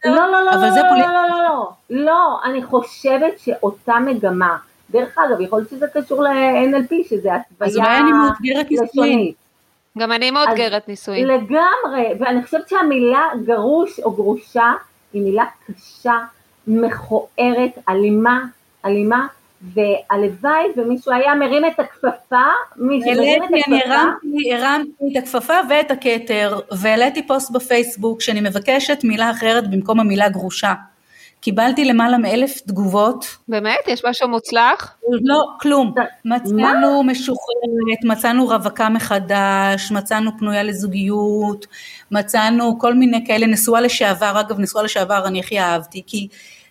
לא, לא, לא, לא, לא, לא, לא, לא, אני חושבת שאותה מגמה דרך אגב, יכול להיות שזה קשור ל-NLP, שזה התוויה אז אולי אני מאותגרת נישואין. גם אני מאותגרת נישואין. לגמרי, ואני חושבת שהמילה גרוש או גרושה היא מילה קשה, מכוערת, אלימה, אלימה, והלוואי ומישהו היה מרים את הכפפה, מישהו מרים את הכפפה. אני הרמתי, הרמתי את הכפפה ואת הכתר, והעליתי פוסט בפייסבוק שאני מבקשת מילה אחרת במקום המילה גרושה. קיבלתי למעלה מאלף תגובות. באמת? יש משהו מוצלח? לא, כלום. מצאנו משוחררת, מצאנו רווקה מחדש, מצאנו פנויה לזוגיות, מצאנו כל מיני כאלה, נשואה לשעבר, אגב נשואה לשעבר אני הכי אהבתי, כי,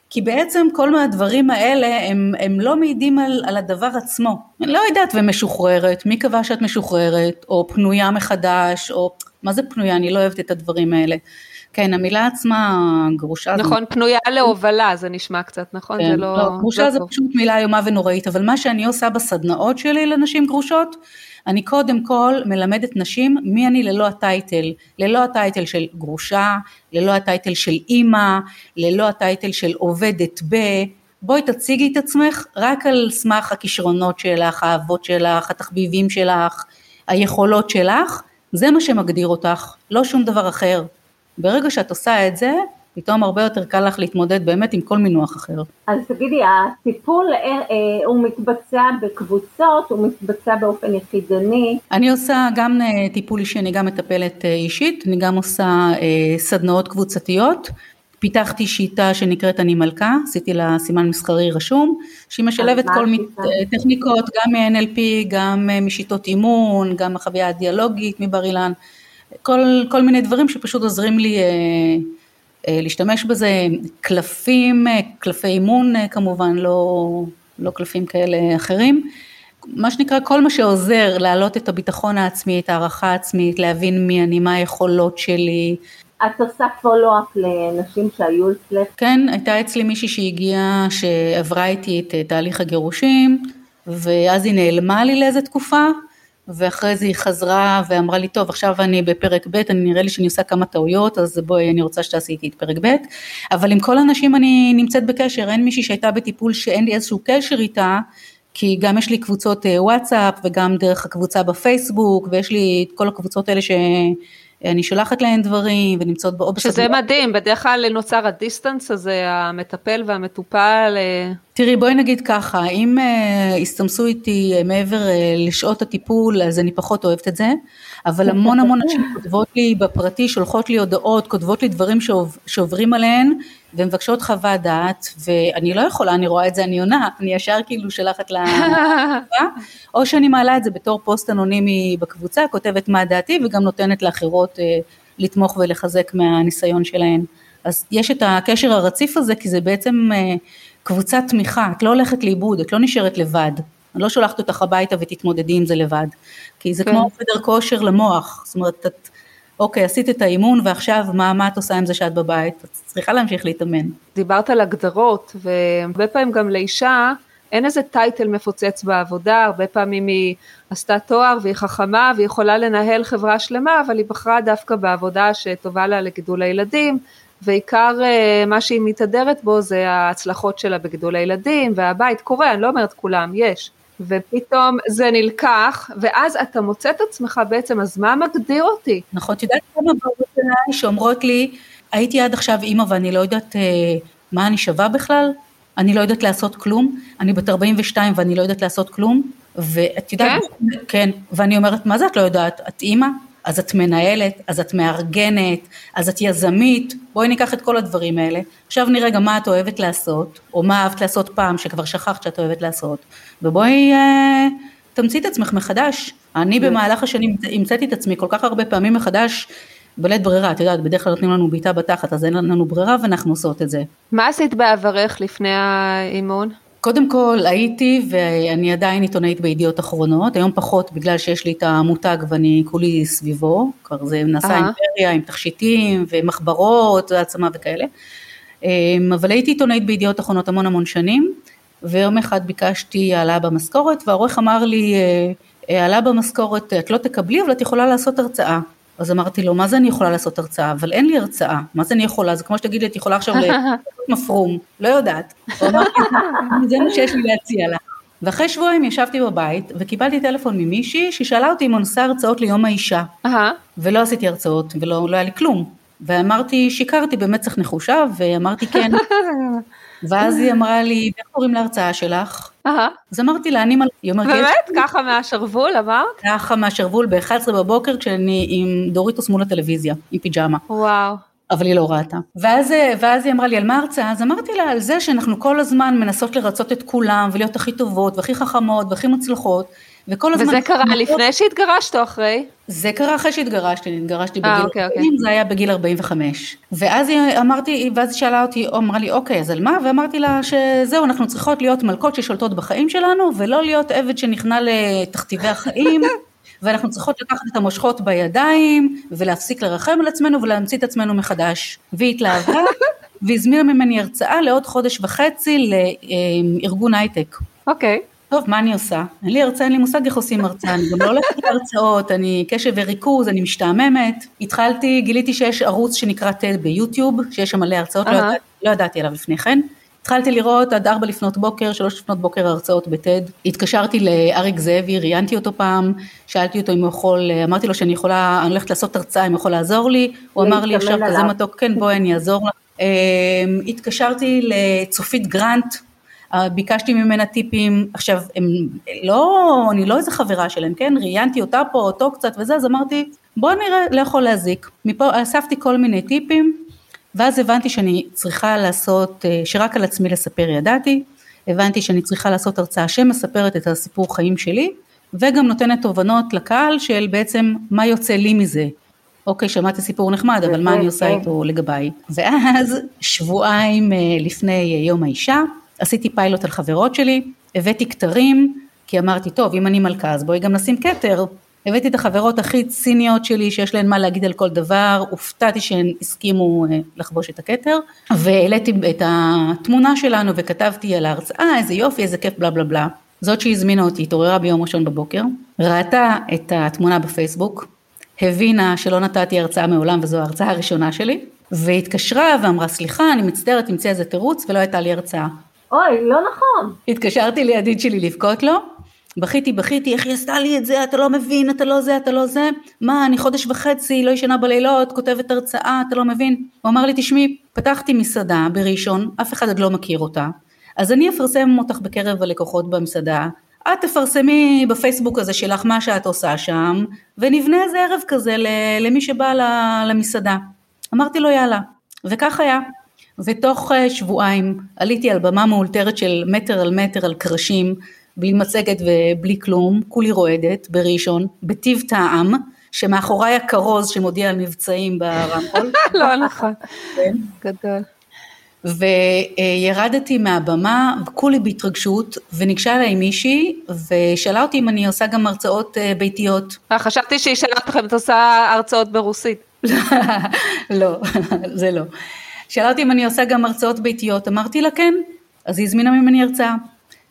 כי בעצם כל מהדברים האלה הם, הם לא מעידים על, על הדבר עצמו. אני לא יודעת, ומשוחררת, מי קבע שאת משוחררת, או פנויה מחדש, או מה זה פנויה, אני לא אוהבת את הדברים האלה. כן, המילה עצמה גרושה. נכון, זה... פנויה להובלה, זה נשמע קצת, נכון? כן, זה לא... לא גרושה לא זה טוב. פשוט מילה איומה ונוראית, אבל מה שאני עושה בסדנאות שלי לנשים גרושות, אני קודם כל מלמדת נשים מי אני ללא הטייטל, ללא הטייטל של גרושה, ללא הטייטל של אימא, ללא הטייטל של עובדת ב... בואי תציגי את עצמך רק על סמך הכישרונות שלך, האהבות שלך, התחביבים שלך, היכולות שלך, זה מה שמגדיר אותך, לא שום דבר אחר. ברגע שאת עושה את זה, פתאום הרבה יותר קל לך להתמודד באמת עם כל מינוח אחר. אז תגידי, הטיפול אה, אה, הוא מתבצע בקבוצות, הוא מתבצע באופן יחידני? אני עושה גם אה, טיפול אישי, אני גם מטפלת אישית, אני גם עושה סדנאות קבוצתיות. פיתחתי שיטה שנקראת אני מלכה, עשיתי לה סימן מסחרי רשום, שהיא משלבת כל מיני טכניקות, גם מ-NLP, גם משיטות אימון, גם החוויה הדיאלוגית מבר אילן. כל, כל מיני דברים שפשוט עוזרים לי אה, אה, להשתמש בזה, קלפים, אה, קלפי אימון אה, כמובן, לא, לא קלפים כאלה אחרים. מה שנקרא כל מה שעוזר להעלות את הביטחון העצמי, את הערכה העצמית, להבין מי אני, מה היכולות שלי. את עושה פולו-אפ לנשים שהיו אצלך? כן, הייתה אצלי מישהי שהגיעה, שעברה איתי את תהליך הגירושים, ואז היא נעלמה לי לאיזה תקופה, ואחרי זה היא חזרה ואמרה לי, טוב, עכשיו אני בפרק ב', אני נראה לי שאני עושה כמה טעויות, אז בואי, אני רוצה שתעשי איתי את פרק ב', אבל עם כל הנשים אני נמצאת בקשר, אין מישהי שהייתה בטיפול שאין לי איזשהו קשר איתה, כי גם יש לי קבוצות אה, וואטסאפ וגם דרך הקבוצה בפייסבוק, ויש לי את כל הקבוצות האלה ש... אני שולחת להן דברים ונמצאות בו... שזה מדהים, בדרך כלל נוצר ה distance הזה, המטפל והמטופל. תראי, בואי נגיד ככה, אם uh, יסתמסו איתי uh, מעבר uh, לשעות הטיפול, אז אני פחות אוהבת את זה, אבל המון המון נשים כותבות לי בפרטי, שולחות לי הודעות, כותבות לי דברים שעוב, שעוברים עליהן, ומבקשות חוות דעת, ואני לא יכולה, אני רואה את זה, אני עונה, אני ישר כאילו שלחת לה... או שאני מעלה את זה בתור פוסט אנונימי בקבוצה, כותבת מה דעתי, וגם נותנת לאחרות uh, לתמוך ולחזק מהניסיון שלהן. אז יש את הקשר הרציף הזה, כי זה בעצם... Uh, קבוצת תמיכה, את לא הולכת לאיבוד, את לא נשארת לבד. אני לא שולחת אותך הביתה ותתמודדי עם זה לבד. כי זה כן. כמו חדר כושר למוח, זאת אומרת, את, אוקיי, עשית את האימון ועכשיו מה, מה את עושה עם זה שאת בבית? את צריכה להמשיך להתאמן. דיברת על הגדרות, והרבה פעמים גם לאישה, אין איזה טייטל מפוצץ בעבודה, הרבה פעמים היא עשתה תואר והיא חכמה והיא יכולה לנהל חברה שלמה, אבל היא בחרה דווקא בעבודה שטובה לה לגידול הילדים, ועיקר אה, מה שהיא מתהדרת בו זה ההצלחות שלה בגידול הילדים והבית, קורה, אני לא אומרת כולם, יש. ופתאום זה נלקח, ואז אתה מוצא את עצמך בעצם, אז מה מגדיר אותי? נכון, את יודעת כמה באות אליי שאומרות לי, הייתי עד עכשיו אימא ואני לא יודעת אה, מה אני שווה בכלל, אני לא יודעת לעשות כלום, אני בת 42 ואני לא יודעת לעשות כלום, ואת יודעת, כן, כן ואני אומרת, מה זה את לא יודעת? את אימא? אז את מנהלת, אז את מארגנת, אז את יזמית, בואי ניקח את כל הדברים האלה. עכשיו נראה גם מה את אוהבת לעשות, או מה אהבת לעשות פעם שכבר שכחת שאת אוהבת לעשות, ובואי אה, תמציא את עצמך מחדש. אני במהלך השנים המצאתי את עצמי כל כך הרבה פעמים מחדש, בלית ברירה, את יודעת, בדרך כלל נותנים לנו בעיטה בתחת, אז אין לנו ברירה ואנחנו עושות את זה. מה עשית בעברך לפני האימון? קודם כל הייתי ואני עדיין עיתונאית בידיעות אחרונות, היום פחות בגלל שיש לי את המותג ואני כולי סביבו, כבר זה נעשה אימפריה עם תכשיטים ומחברות והעצמה וכאלה, אמ, אבל הייתי עיתונאית בידיעות אחרונות המון המון שנים, ויום אחד ביקשתי העלאה במשכורת והעורך אמר לי, אה, העלאה במשכורת את לא תקבלי אבל את יכולה לעשות הרצאה. אז אמרתי לו, מה זה אני יכולה לעשות הרצאה? אבל אין לי הרצאה, מה זה אני יכולה? זה כמו שתגיד לי, את יכולה עכשיו לעשות מפרום, לא יודעת. זה מה שיש לי להציע לה. ואחרי שבועיים ישבתי בבית וקיבלתי טלפון ממישהי ששאלה אותי אם אני עושה הרצאות ליום האישה. ולא עשיתי הרצאות ולא לא היה לי כלום. ואמרתי, שיקרתי במצח נחושה ואמרתי כן. ואז היא אמרה לי, איך קוראים להרצאה שלך? אז אמרתי לה, אני מלכה. באמת? ככה מהשרוול אמרת? ככה מהשרוול ב-11 בבוקר כשאני עם דוריטוס מול הטלוויזיה, עם פיג'מה. וואו. אבל היא לא ראתה. ואז, ואז היא אמרה לי על מה ההרצאה, אז אמרתי לה על זה שאנחנו כל הזמן מנסות לרצות את כולם ולהיות הכי טובות והכי חכמות והכי מוצלחות וכל הזמן... וזה קרה לפני שהתגרשת או אחרי? זה קרה אחרי שהתגרשתי, אני התגרשתי אה, בגיל אוקיי, 40, אוקיי. זה היה בגיל 45. ואז היא אמרתי, ואז היא שאלה אותי, אמרה לי, אוקיי, אז על מה? ואמרתי לה שזהו, אנחנו צריכות להיות מלכות ששולטות בחיים שלנו, ולא להיות עבד שנכנע לתכתיבי החיים. ואנחנו צריכות לקחת את המושכות בידיים, ולהפסיק לרחם על עצמנו ולהמציא את עצמנו מחדש. והיא התלהבה, והזמינה ממני הרצאה לעוד חודש וחצי לארגון הייטק. אוקיי. Okay. טוב, מה אני עושה? אין לי הרצאה, אין לי מושג איך עושים הרצאה, אני גם לא הולכת להרצאות, אני קשב וריכוז, אני משתעממת. התחלתי, גיליתי שיש ערוץ שנקרא TED ביוטיוב, שיש שם מלא הרצאות. לא, ידע, לא ידעתי עליו לפני כן. התחלתי לראות עד ארבע לפנות בוקר, שלוש לפנות בוקר הרצאות בטד. התקשרתי לאריק זאבי, ראיינתי אותו פעם, שאלתי אותו אם הוא יכול, אמרתי לו שאני יכולה, אני הולכת לעשות הרצאה, אם הוא יכול לעזור לי, הוא אמר לי עכשיו כזה מתוק, כן בואי אני אעזור לך. אמ, התקשרתי לצופית גרנט, ביקשתי ממנה טיפים, עכשיו הם לא, אני לא איזה חברה שלהם, כן, ראיינתי אותה פה, אותו קצת וזה, אז אמרתי בוא נראה, לא יכול להזיק, מפה אספתי כל מיני טיפים, ואז הבנתי שאני צריכה לעשות, אה, שרק על עצמי לספר ידעתי, הבנתי שאני צריכה לעשות הרצאה שמספרת את הסיפור חיים שלי, וגם נותנת תובנות לקהל של בעצם מה יוצא לי מזה. אוקיי, שמעתי סיפור נחמד, אבל מה אני עושה איתו לגביי? ואז שבועיים אה, לפני יום האישה, עשיתי פיילוט על חברות שלי, הבאתי כתרים, כי אמרתי, טוב, אם אני מלכה, אז בואי גם נשים כתר. הבאתי את החברות הכי ציניות שלי, שיש להן מה להגיד על כל דבר, הופתעתי שהן הסכימו אה, לחבוש את הכתר, והעליתי את התמונה שלנו וכתבתי על ההרצאה, איזה יופי, איזה כיף, בלה בלה בלה. זאת שהזמינה אותי, התעוררה ביום ראשון בבוקר, ראתה את התמונה בפייסבוק, הבינה שלא נתתי הרצאה מעולם וזו ההרצאה הראשונה שלי, והתקשרה ואמרה סליחה אני מצטערת תמצא איזה תירוץ ולא הייתה לי הרצאה. אוי, לא נכון. התקשרתי לידיד שלי לבכות לו, בכיתי בכיתי, איך היא עשתה לי את זה, אתה לא מבין, אתה לא זה, אתה לא זה, מה, אני חודש וחצי, לא ישנה בלילות, כותבת הרצאה, אתה לא מבין? הוא אמר לי, תשמעי, פתחתי מסעדה בראשון, אף אחד עוד לא מכיר אותה, אז אני אפרסם אותך בקרב הלקוחות במסעדה, את תפרסמי בפייסבוק הזה שלך מה שאת עושה שם, ונבנה איזה ערב כזה למי שבא למסעדה. אמרתי לו יאללה, וכך היה. ותוך אה, שבועיים עליתי על במה מאולתרת של מטר על מטר על קרשים, בלי מצגת ובלי כלום, כולי רועדת בראשון, בטיב טעם, שמאחוריי הכרוז שמודיע על מבצעים ברמקול. לא נכון, כן. גדול. וירדתי מהבמה, כולי בהתרגשות, וניגשה אליי מישהי, ושאלה אותי אם אני עושה גם הרצאות אה, ביתיות. אה, חשבתי שהיא שאלה אתכם, את עושה הרצאות ברוסית. לא, זה לא. שאלה אותי אם אני עושה גם הרצאות ביתיות, אמרתי לה כן, אז היא הזמינה ממני הרצאה.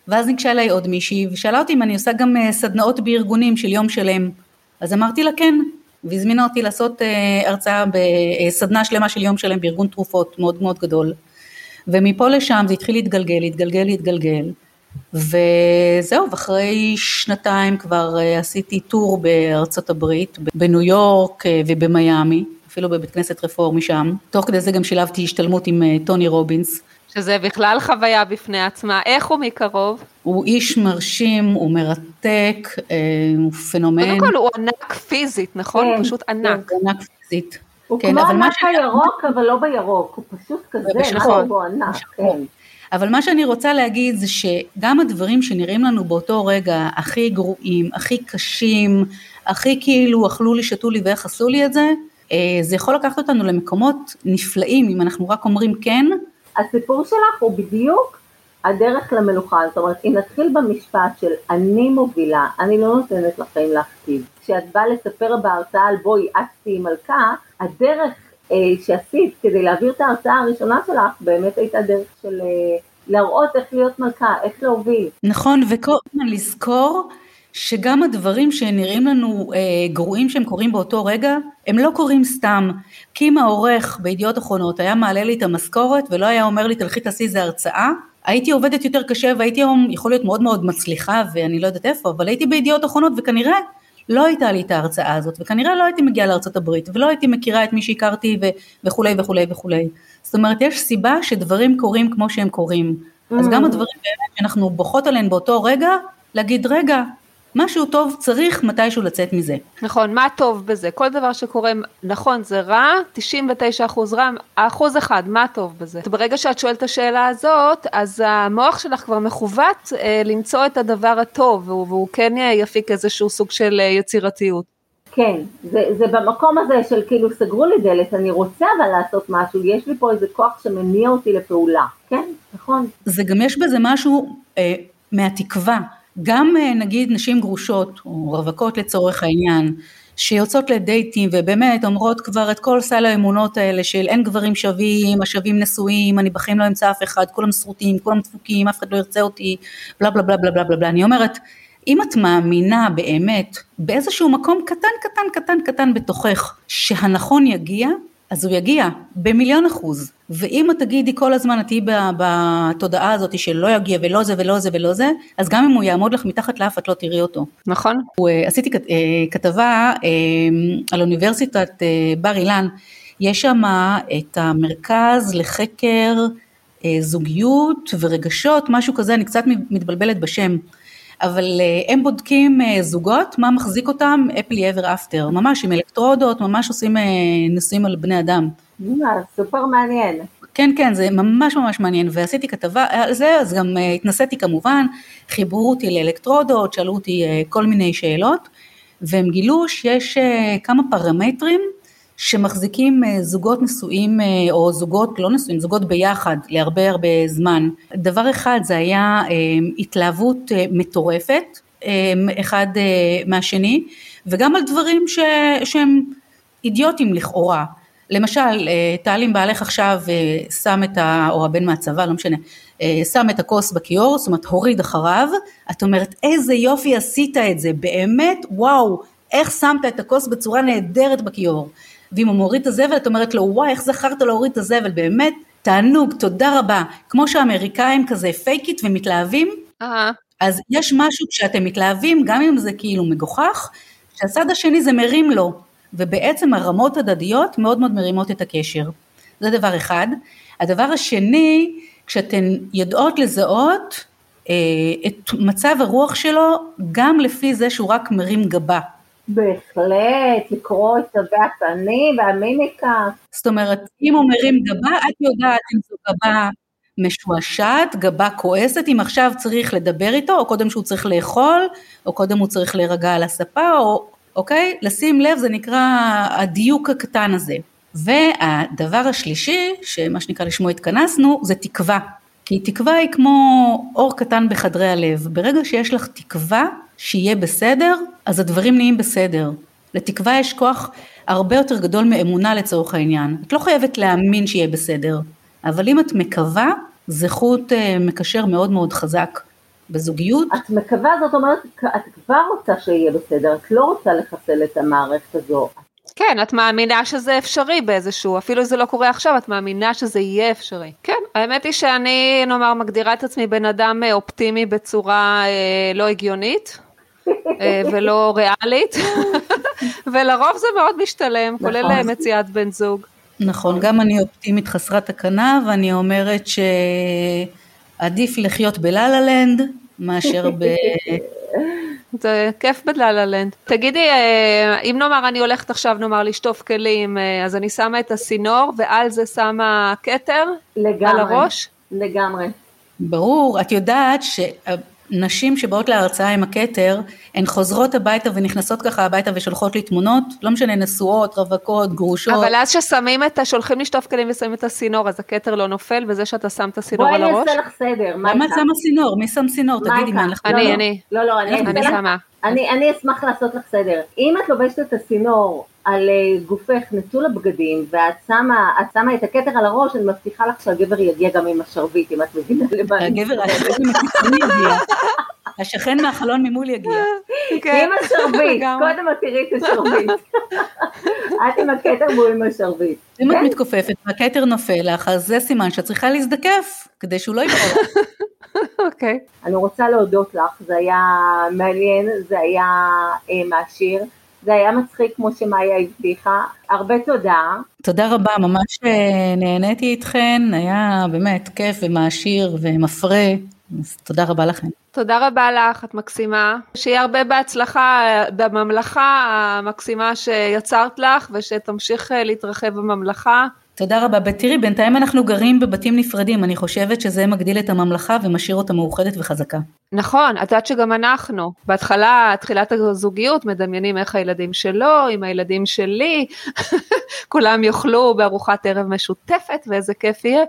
ואז ניגשה אליי עוד מישהי, ושאלה אותי אם אני עושה גם אה, סדנאות בארגונים של יום שלם. אז אמרתי לה כן, והזמינה אותי לעשות הרצאה בסדנה שלמה של יום שלם בארגון תרופות מאוד מאוד גדול. ומפה לשם זה התחיל להתגלגל, להתגלגל, להתגלגל, וזהו, ואחרי שנתיים כבר אה, עשיתי טור בארצות הברית, בניו יורק אה, ובמיאמי, אפילו בבית כנסת רפורמי שם, תוך כדי זה גם שילבתי השתלמות עם אה, טוני רובינס. שזה בכלל חוויה בפני עצמה, איך הוא מקרוב? הוא איש מרשים, הוא מרתק, הוא פנומן. קודם כל הוא ענק פיזית, נכון? כן, הוא פשוט ענק. הוא ענק פיזית. הוא כן, כמו ענק הירוק, אבל לא בירוק, הוא פשוט כזה, נכון, הוא ענק, כן. אבל מה שאני רוצה להגיד זה שגם הדברים שנראים לנו באותו רגע הכי גרועים, הכי קשים, הכי כאילו אכלו לי, שתו לי ואיך עשו לי את זה, אה, זה יכול לקחת אותנו למקומות נפלאים אם אנחנו רק אומרים כן. הסיפור שלך הוא בדיוק הדרך למלוכה, זאת אומרת אם נתחיל במשפט של אני מובילה, אני לא נותנת לכם להכתיב, כשאת באה לספר בהרצאה על בואי את תהיי מלכה, הדרך אה, שעשית כדי להעביר את ההרצאה הראשונה שלך באמת הייתה דרך של אה, להראות איך להיות מלכה, איך להוביל. נכון, וכל הזמן לזכור שגם הדברים שנראים לנו אה, גרועים שהם קורים באותו רגע, הם לא קורים סתם. כי אם העורך בידיעות אחרונות היה מעלה לי את המשכורת ולא היה אומר לי תלכי תעשי איזה הרצאה, הייתי עובדת יותר קשה והייתי היום יכול להיות מאוד מאוד מצליחה ואני לא יודעת איפה, אבל הייתי בידיעות אחרונות וכנראה לא הייתה לי את ההרצאה הזאת, וכנראה לא הייתי מגיעה לארצות הברית, ולא הייתי מכירה את מי שהכרתי ו- וכולי וכולי וכולי. זאת אומרת, יש סיבה שדברים קורים כמו שהם קורים. Mm. אז גם הדברים באמת שאנחנו בוכות עליהם באותו רגע, להגיד, רגע, משהו טוב צריך מתישהו לצאת מזה. נכון, מה טוב בזה? כל דבר שקורה, נכון, זה רע, 99 אחוז רע, האחוז אחד, מה טוב בזה? ברגע שאת שואלת את השאלה הזאת, אז המוח שלך כבר מכוות אה, למצוא את הדבר הטוב, והוא, והוא כן יפיק איזשהו סוג של אה, יצירתיות. כן, זה, זה במקום הזה של כאילו סגרו לי דלת, אני רוצה אבל לעשות משהו, יש לי פה איזה כוח שמניע אותי לפעולה, כן, נכון. זה גם יש בזה משהו אה, מהתקווה. גם אה, נגיד נשים גרושות או רווקות לצורך העניין שיוצאות לדייטים ובאמת אומרות כבר את כל סל האמונות האלה של אין גברים שווים, השווים נשואים, אני בחיים לא אמצא אף אחד, כולם שרוטים, כולם דפוקים, אף אחד לא ירצה אותי, בלה בלה בלה בלה בלה בלה, אני אומרת אם את מאמינה באמת באיזשהו מקום קטן קטן קטן קטן בתוכך שהנכון יגיע, אז הוא יגיע במיליון אחוז. ואם את תגידי כל הזמן, את תהיי בתודעה הזאת של לא יגיע ולא זה ולא זה ולא זה, אז גם אם הוא יעמוד לך מתחת לאף את לא תראי אותו. נכון. אה, עשיתי אה, כתבה אה, על אוניברסיטת בר אילן, יש שם את המרכז לחקר זוגיות ורגשות, משהו כזה, אני קצת מתבלבלת בשם. אבל הם בודקים זוגות, מה מחזיק אותם, אפלי אבר אפטר, ממש עם אלקטרודות, ממש עושים ניסויים על בני אדם. סופר מעניין. כן, כן, זה ממש ממש מעניין, ועשיתי כתבה על זה, אז גם התנסיתי כמובן, חיברו אותי לאלקטרודות, שאלו אותי כל מיני שאלות, והם גילו שיש כמה פרמטרים שמחזיקים uh, זוגות נשואים, uh, או זוגות לא נשואים, זוגות ביחד להרבה הרבה זמן. דבר אחד זה היה uh, התלהבות מטורפת, אחד מהשני, וגם על דברים ש, שהם אידיוטים לכאורה. למשל, אה, טל אם בעלך עכשיו אה, שם את ה... או הבן מהצבא, לא משנה, אה, שם את הכוס בכיור, זאת אומרת הוריד אחריו, את אומרת איזה יופי עשית את זה, באמת וואו, איך שמת את הכוס בצורה נהדרת בכיור. ואם הוא מוריד את הזבל, את אומרת לו וואי איך זכרת להוריד את הזבל, באמת תענוג, תודה רבה. כמו שהאמריקאים כזה פייק איט ומתלהבים, uh-huh. אז יש משהו כשאתם מתלהבים, גם אם זה כאילו מגוחך, שהצד השני זה מרים לו. ובעצם הרמות הדדיות מאוד מאוד מרימות את הקשר. זה דבר אחד. הדבר השני, כשאתן יודעות לזהות אה, את מצב הרוח שלו, גם לפי זה שהוא רק מרים גבה. בהחלט, לקרוא את תווי הפנים והמימיקה. זאת אומרת, אם הוא מרים גבה, את יודעת אם זו גבה משועשעת, גבה כועסת, אם עכשיו צריך לדבר איתו, או קודם שהוא צריך לאכול, או קודם הוא צריך להירגע על הספה, או אוקיי? לשים לב זה נקרא הדיוק הקטן הזה. והדבר השלישי, שמה שנקרא לשמו התכנסנו, זה תקווה. כי תקווה היא כמו אור קטן בחדרי הלב. ברגע שיש לך תקווה שיהיה בסדר, אז הדברים נהיים בסדר. לתקווה יש כוח הרבה יותר גדול מאמונה לצורך העניין. את לא חייבת להאמין שיהיה בסדר, אבל אם את מקווה, זה חוט אה, מקשר מאוד מאוד חזק בזוגיות. את מקווה, זאת אומרת, את כבר רוצה שיהיה בסדר, את לא רוצה לחסל את המערכת הזו. כן, את מאמינה שזה אפשרי באיזשהו, אפילו זה לא קורה עכשיו, את מאמינה שזה יהיה אפשרי. כן, האמת היא שאני, נאמר, מגדירה את עצמי בן אדם אה, אופטימי בצורה אה, לא הגיונית. אה, ולא ריאלית, ולרוב זה מאוד משתלם, נכון. כולל אה, מציאת בן זוג. נכון, גם אני אופטימית חסרת תקנה, ואני אומרת שעדיף לחיות בלה לנד מאשר ב... זה כיף בלה לנד. תגידי, אה, אם נאמר אני הולכת עכשיו נאמר לשטוף כלים, אז אני שמה את הסינור ועל זה שמה כתר? לגמרי. על הראש? לגמרי. ברור, את יודעת ש... נשים שבאות להרצאה עם הכתר, הן חוזרות הביתה ונכנסות ככה הביתה ושולחות לי תמונות, לא משנה, נשואות, רווקות, גרושות. אבל אז ששמים את, ה... שולחים לשטוף כלים ושמים את הסינור, אז הכתר לא נופל בזה שאתה שם את הסינור על הראש? בואי אני אעשה לך סדר, מה למה את שמה סינור? מי שם סינור? תגידי, מה, לך... אני, אני. לא, לא, אני, אני שמה. אני, אני אשמח לעשות לך סדר. אם את לובשת את הסינור על אה, גופך נטול הבגדים, ואת שמה, שמה את הכתר על הראש, אני מבטיחה לך שהגבר יגיע גם עם השרביט, אם את מבינה למה. הגבר, השכן יגיע. השכן מהחלון ממול יגיע. כן. עם השרביט, קודם את תראי את השרביט. את עם הכתר והוא עם השרביט. אם את כן? מתכופפת והכתר נופל לך, אז זה סימן שאת צריכה להזדקף, כדי שהוא לא יפעל. אוקיי. אני רוצה להודות לך, זה היה מעניין, זה היה אה, מעשיר. זה היה מצחיק כמו שמאיה הבטיחה, הרבה תודה. תודה רבה, ממש אה, נהניתי איתכן, היה באמת כיף ומעשיר ומפרה, אז תודה רבה לכם. תודה רבה לך, את מקסימה. שיהיה הרבה בהצלחה אה, בממלכה המקסימה שיצרת לך ושתמשיך אה, להתרחב בממלכה. תודה רבה. תראי, בינתיים אנחנו גרים בבתים נפרדים, אני חושבת שזה מגדיל את הממלכה ומשאיר אותה מאוחדת וחזקה. נכון, את יודעת שגם אנחנו, בהתחלה, תחילת הזוגיות, מדמיינים איך הילדים שלו, עם הילדים שלי, כולם יאכלו בארוחת ערב משותפת ואיזה כיף יהיה.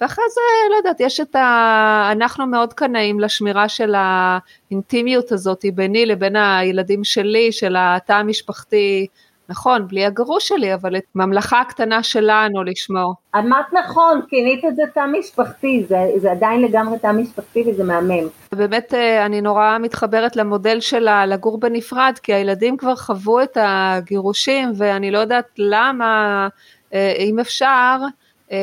ואחרי זה, לא יודעת, יש את ה... אנחנו מאוד קנאים לשמירה של האינטימיות הזאת ביני לבין הילדים שלי, של התא המשפחתי. נכון, בלי הגרוש שלי, אבל את ממלכה הקטנה שלנו לשמור. אמרת נכון, כינית את זה תא משפחתי, זה, זה עדיין לגמרי תא משפחתי וזה מהמם. באמת אה, אני נורא מתחברת למודל של לגור בנפרד, כי הילדים כבר חוו את הגירושים, ואני לא יודעת למה, אה, אם אפשר,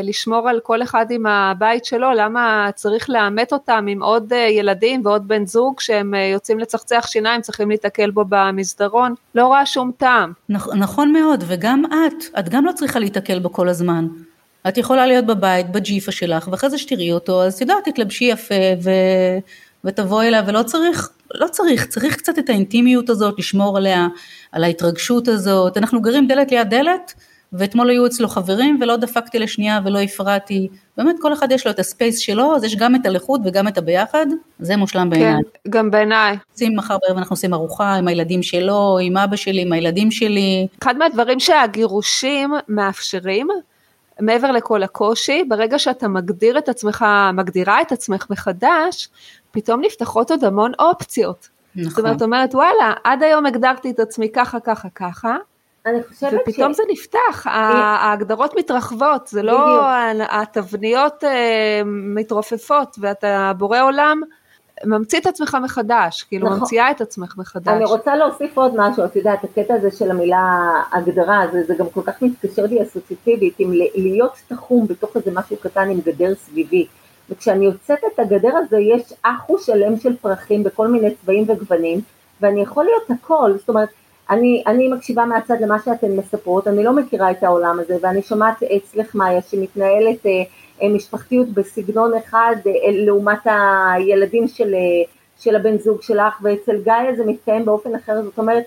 לשמור על כל אחד עם הבית שלו, למה צריך לאמת אותם עם עוד אה, ילדים ועוד בן זוג שהם אה, יוצאים לצחצח שיניים, צריכים להתקל בו במסדרון, לא רואה שום טעם. נכ- נכון מאוד, וגם את, את גם לא צריכה להתקל בו כל הזמן. את יכולה להיות בבית, בג'יפה שלך, ואחרי זה שתראי אותו, אז יודעת, תתלבשי יפה ו... ותבואי אליו, ולא צריך, לא צריך, צריך קצת את האינטימיות הזאת, לשמור עליה, על ההתרגשות הזאת. אנחנו גרים דלת ליד דלת, ואתמול היו אצלו חברים ולא דפקתי לשנייה ולא הפרעתי, באמת כל אחד יש לו את הספייס שלו, אז יש גם את הלכות וגם את הביחד, זה מושלם בעיניי. כן, גם בעיניי. עושים מחר בערב אנחנו עושים ארוחה עם הילדים שלו, עם אבא שלי, עם הילדים שלי. אחד מהדברים שהגירושים מאפשרים, מעבר לכל הקושי, ברגע שאתה מגדיר את עצמך, מגדירה את עצמך מחדש, פתאום נפתחות עוד המון אופציות. נכון. זאת אומרת, אומרת, וואלה, עד היום הגדרתי את עצמי ככה, ככה, ככה, אני חושבת ופתאום ש... זה נפתח, ההגדרות מתרחבות, זה לא התבניות אה, מתרופפות ואתה בורא עולם ממציא את עצמך מחדש, כאילו נכון. ממציאה את עצמך מחדש. אני רוצה להוסיף עוד משהו, את יודעת, הקטע הזה של המילה הגדרה, זה, זה גם כל כך מתקשר לי אסוציאטיבית, עם להיות תחום בתוך איזה משהו קטן עם גדר סביבי. וכשאני יוצאת את הגדר הזה יש אחו שלם של פרחים בכל מיני צבעים וגוונים, ואני יכול להיות הכל, זאת אומרת, אני, אני מקשיבה מהצד למה שאתן מספרות, אני לא מכירה את העולם הזה ואני שומעת אצלך מאיה שמתנהלת אה, אה, משפחתיות בסגנון אחד אה, לעומת הילדים של, אה, של הבן זוג שלך ואצל גיא זה מתקיים באופן אחר, זאת אומרת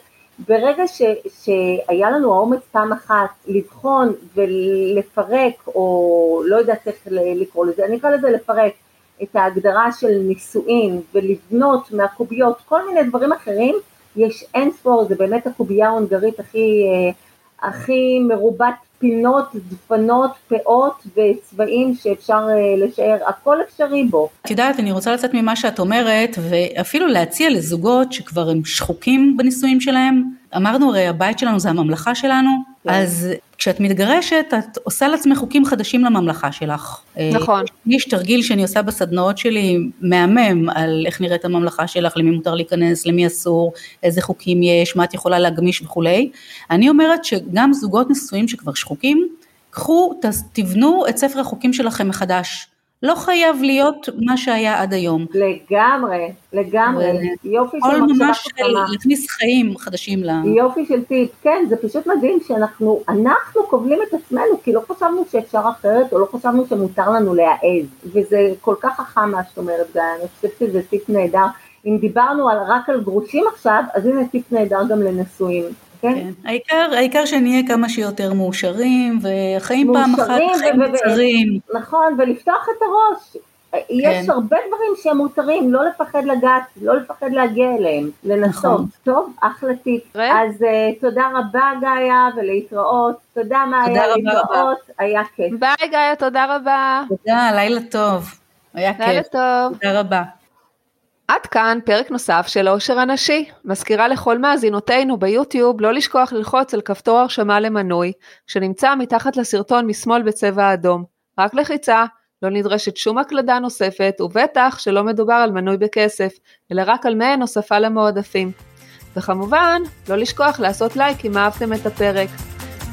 ברגע ש, שהיה לנו האומץ פעם אחת לבחון ולפרק או לא יודעת איך לקרוא לזה, אני אקרא לזה לפרק את ההגדרה של נישואין ולבנות מהקוביות כל מיני דברים אחרים יש אין ספור, זה באמת הקובייה ההונגרית הכי, אה, הכי מרובת פינות, דפנות, פאות וצבעים שאפשר אה, לשער, הכל אפשרי בו. את יודעת, אני רוצה לצאת ממה שאת אומרת, ואפילו להציע לזוגות שכבר הם שחוקים בנישואים שלהם. אמרנו הרי הבית שלנו זה הממלכה שלנו. אז כשאת מתגרשת את עושה לעצמך חוקים חדשים לממלכה שלך. נכון. יש תרגיל שאני עושה בסדנאות שלי מהמם על איך נראית הממלכה שלך, למי מותר להיכנס, למי אסור, איזה חוקים יש, מה את יכולה להגמיש וכולי. אני אומרת שגם זוגות נשואים שכבר שחוקים, קחו, תבנו את ספר החוקים שלכם מחדש. לא חייב להיות מה שהיה עד היום. לגמרי, לגמרי, יופי של מחשבה ממש להכניס חיים חדשים ל... יופי של טיפ, כן, זה פשוט מדהים שאנחנו, אנחנו כובלים את עצמנו, כי לא חשבנו שאפשר אחרת, או לא חשבנו שמותר לנו להעז, וזה כל כך חכם מה שאת אומרת, גיא, אני חושבת שזה טיפ נהדר. אם דיברנו על, רק על גרושים עכשיו, אז הנה טיפ נהדר גם לנשואים. כן? כן. העיקר, העיקר שנהיה כמה שיותר מאושרים, וחיים פעם אחת חיים קצרים. נכון, ולפתוח את הראש. יש כן. הרבה דברים שהם מותרים, לא לפחד לגעת, לא לפחד להגיע אליהם, לנסות. נכון. טוב, אחלה טיפ. אז uh, תודה רבה גאיה, ולהתראות. תודה מה היה להתראות, היה כיף. ביי גאיה, תודה רבה. תודה, לילה טוב. היה לילה כיף. לילה טוב. תודה רבה. עד כאן פרק נוסף של עושר הנשי. מזכירה לכל מאזינותינו ביוטיוב לא לשכוח ללחוץ על כפתור הרשמה למנוי, שנמצא מתחת לסרטון משמאל בצבע אדום. רק לחיצה, לא נדרשת שום הקלדה נוספת, ובטח שלא מדובר על מנוי בכסף, אלא רק על מעין הוספה למועדפים. וכמובן, לא לשכוח לעשות לייק אם אהבתם את הפרק.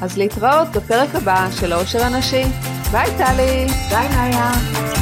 אז להתראות בפרק הבא של העושר הנשי. ביי טלי. ביי נאיה.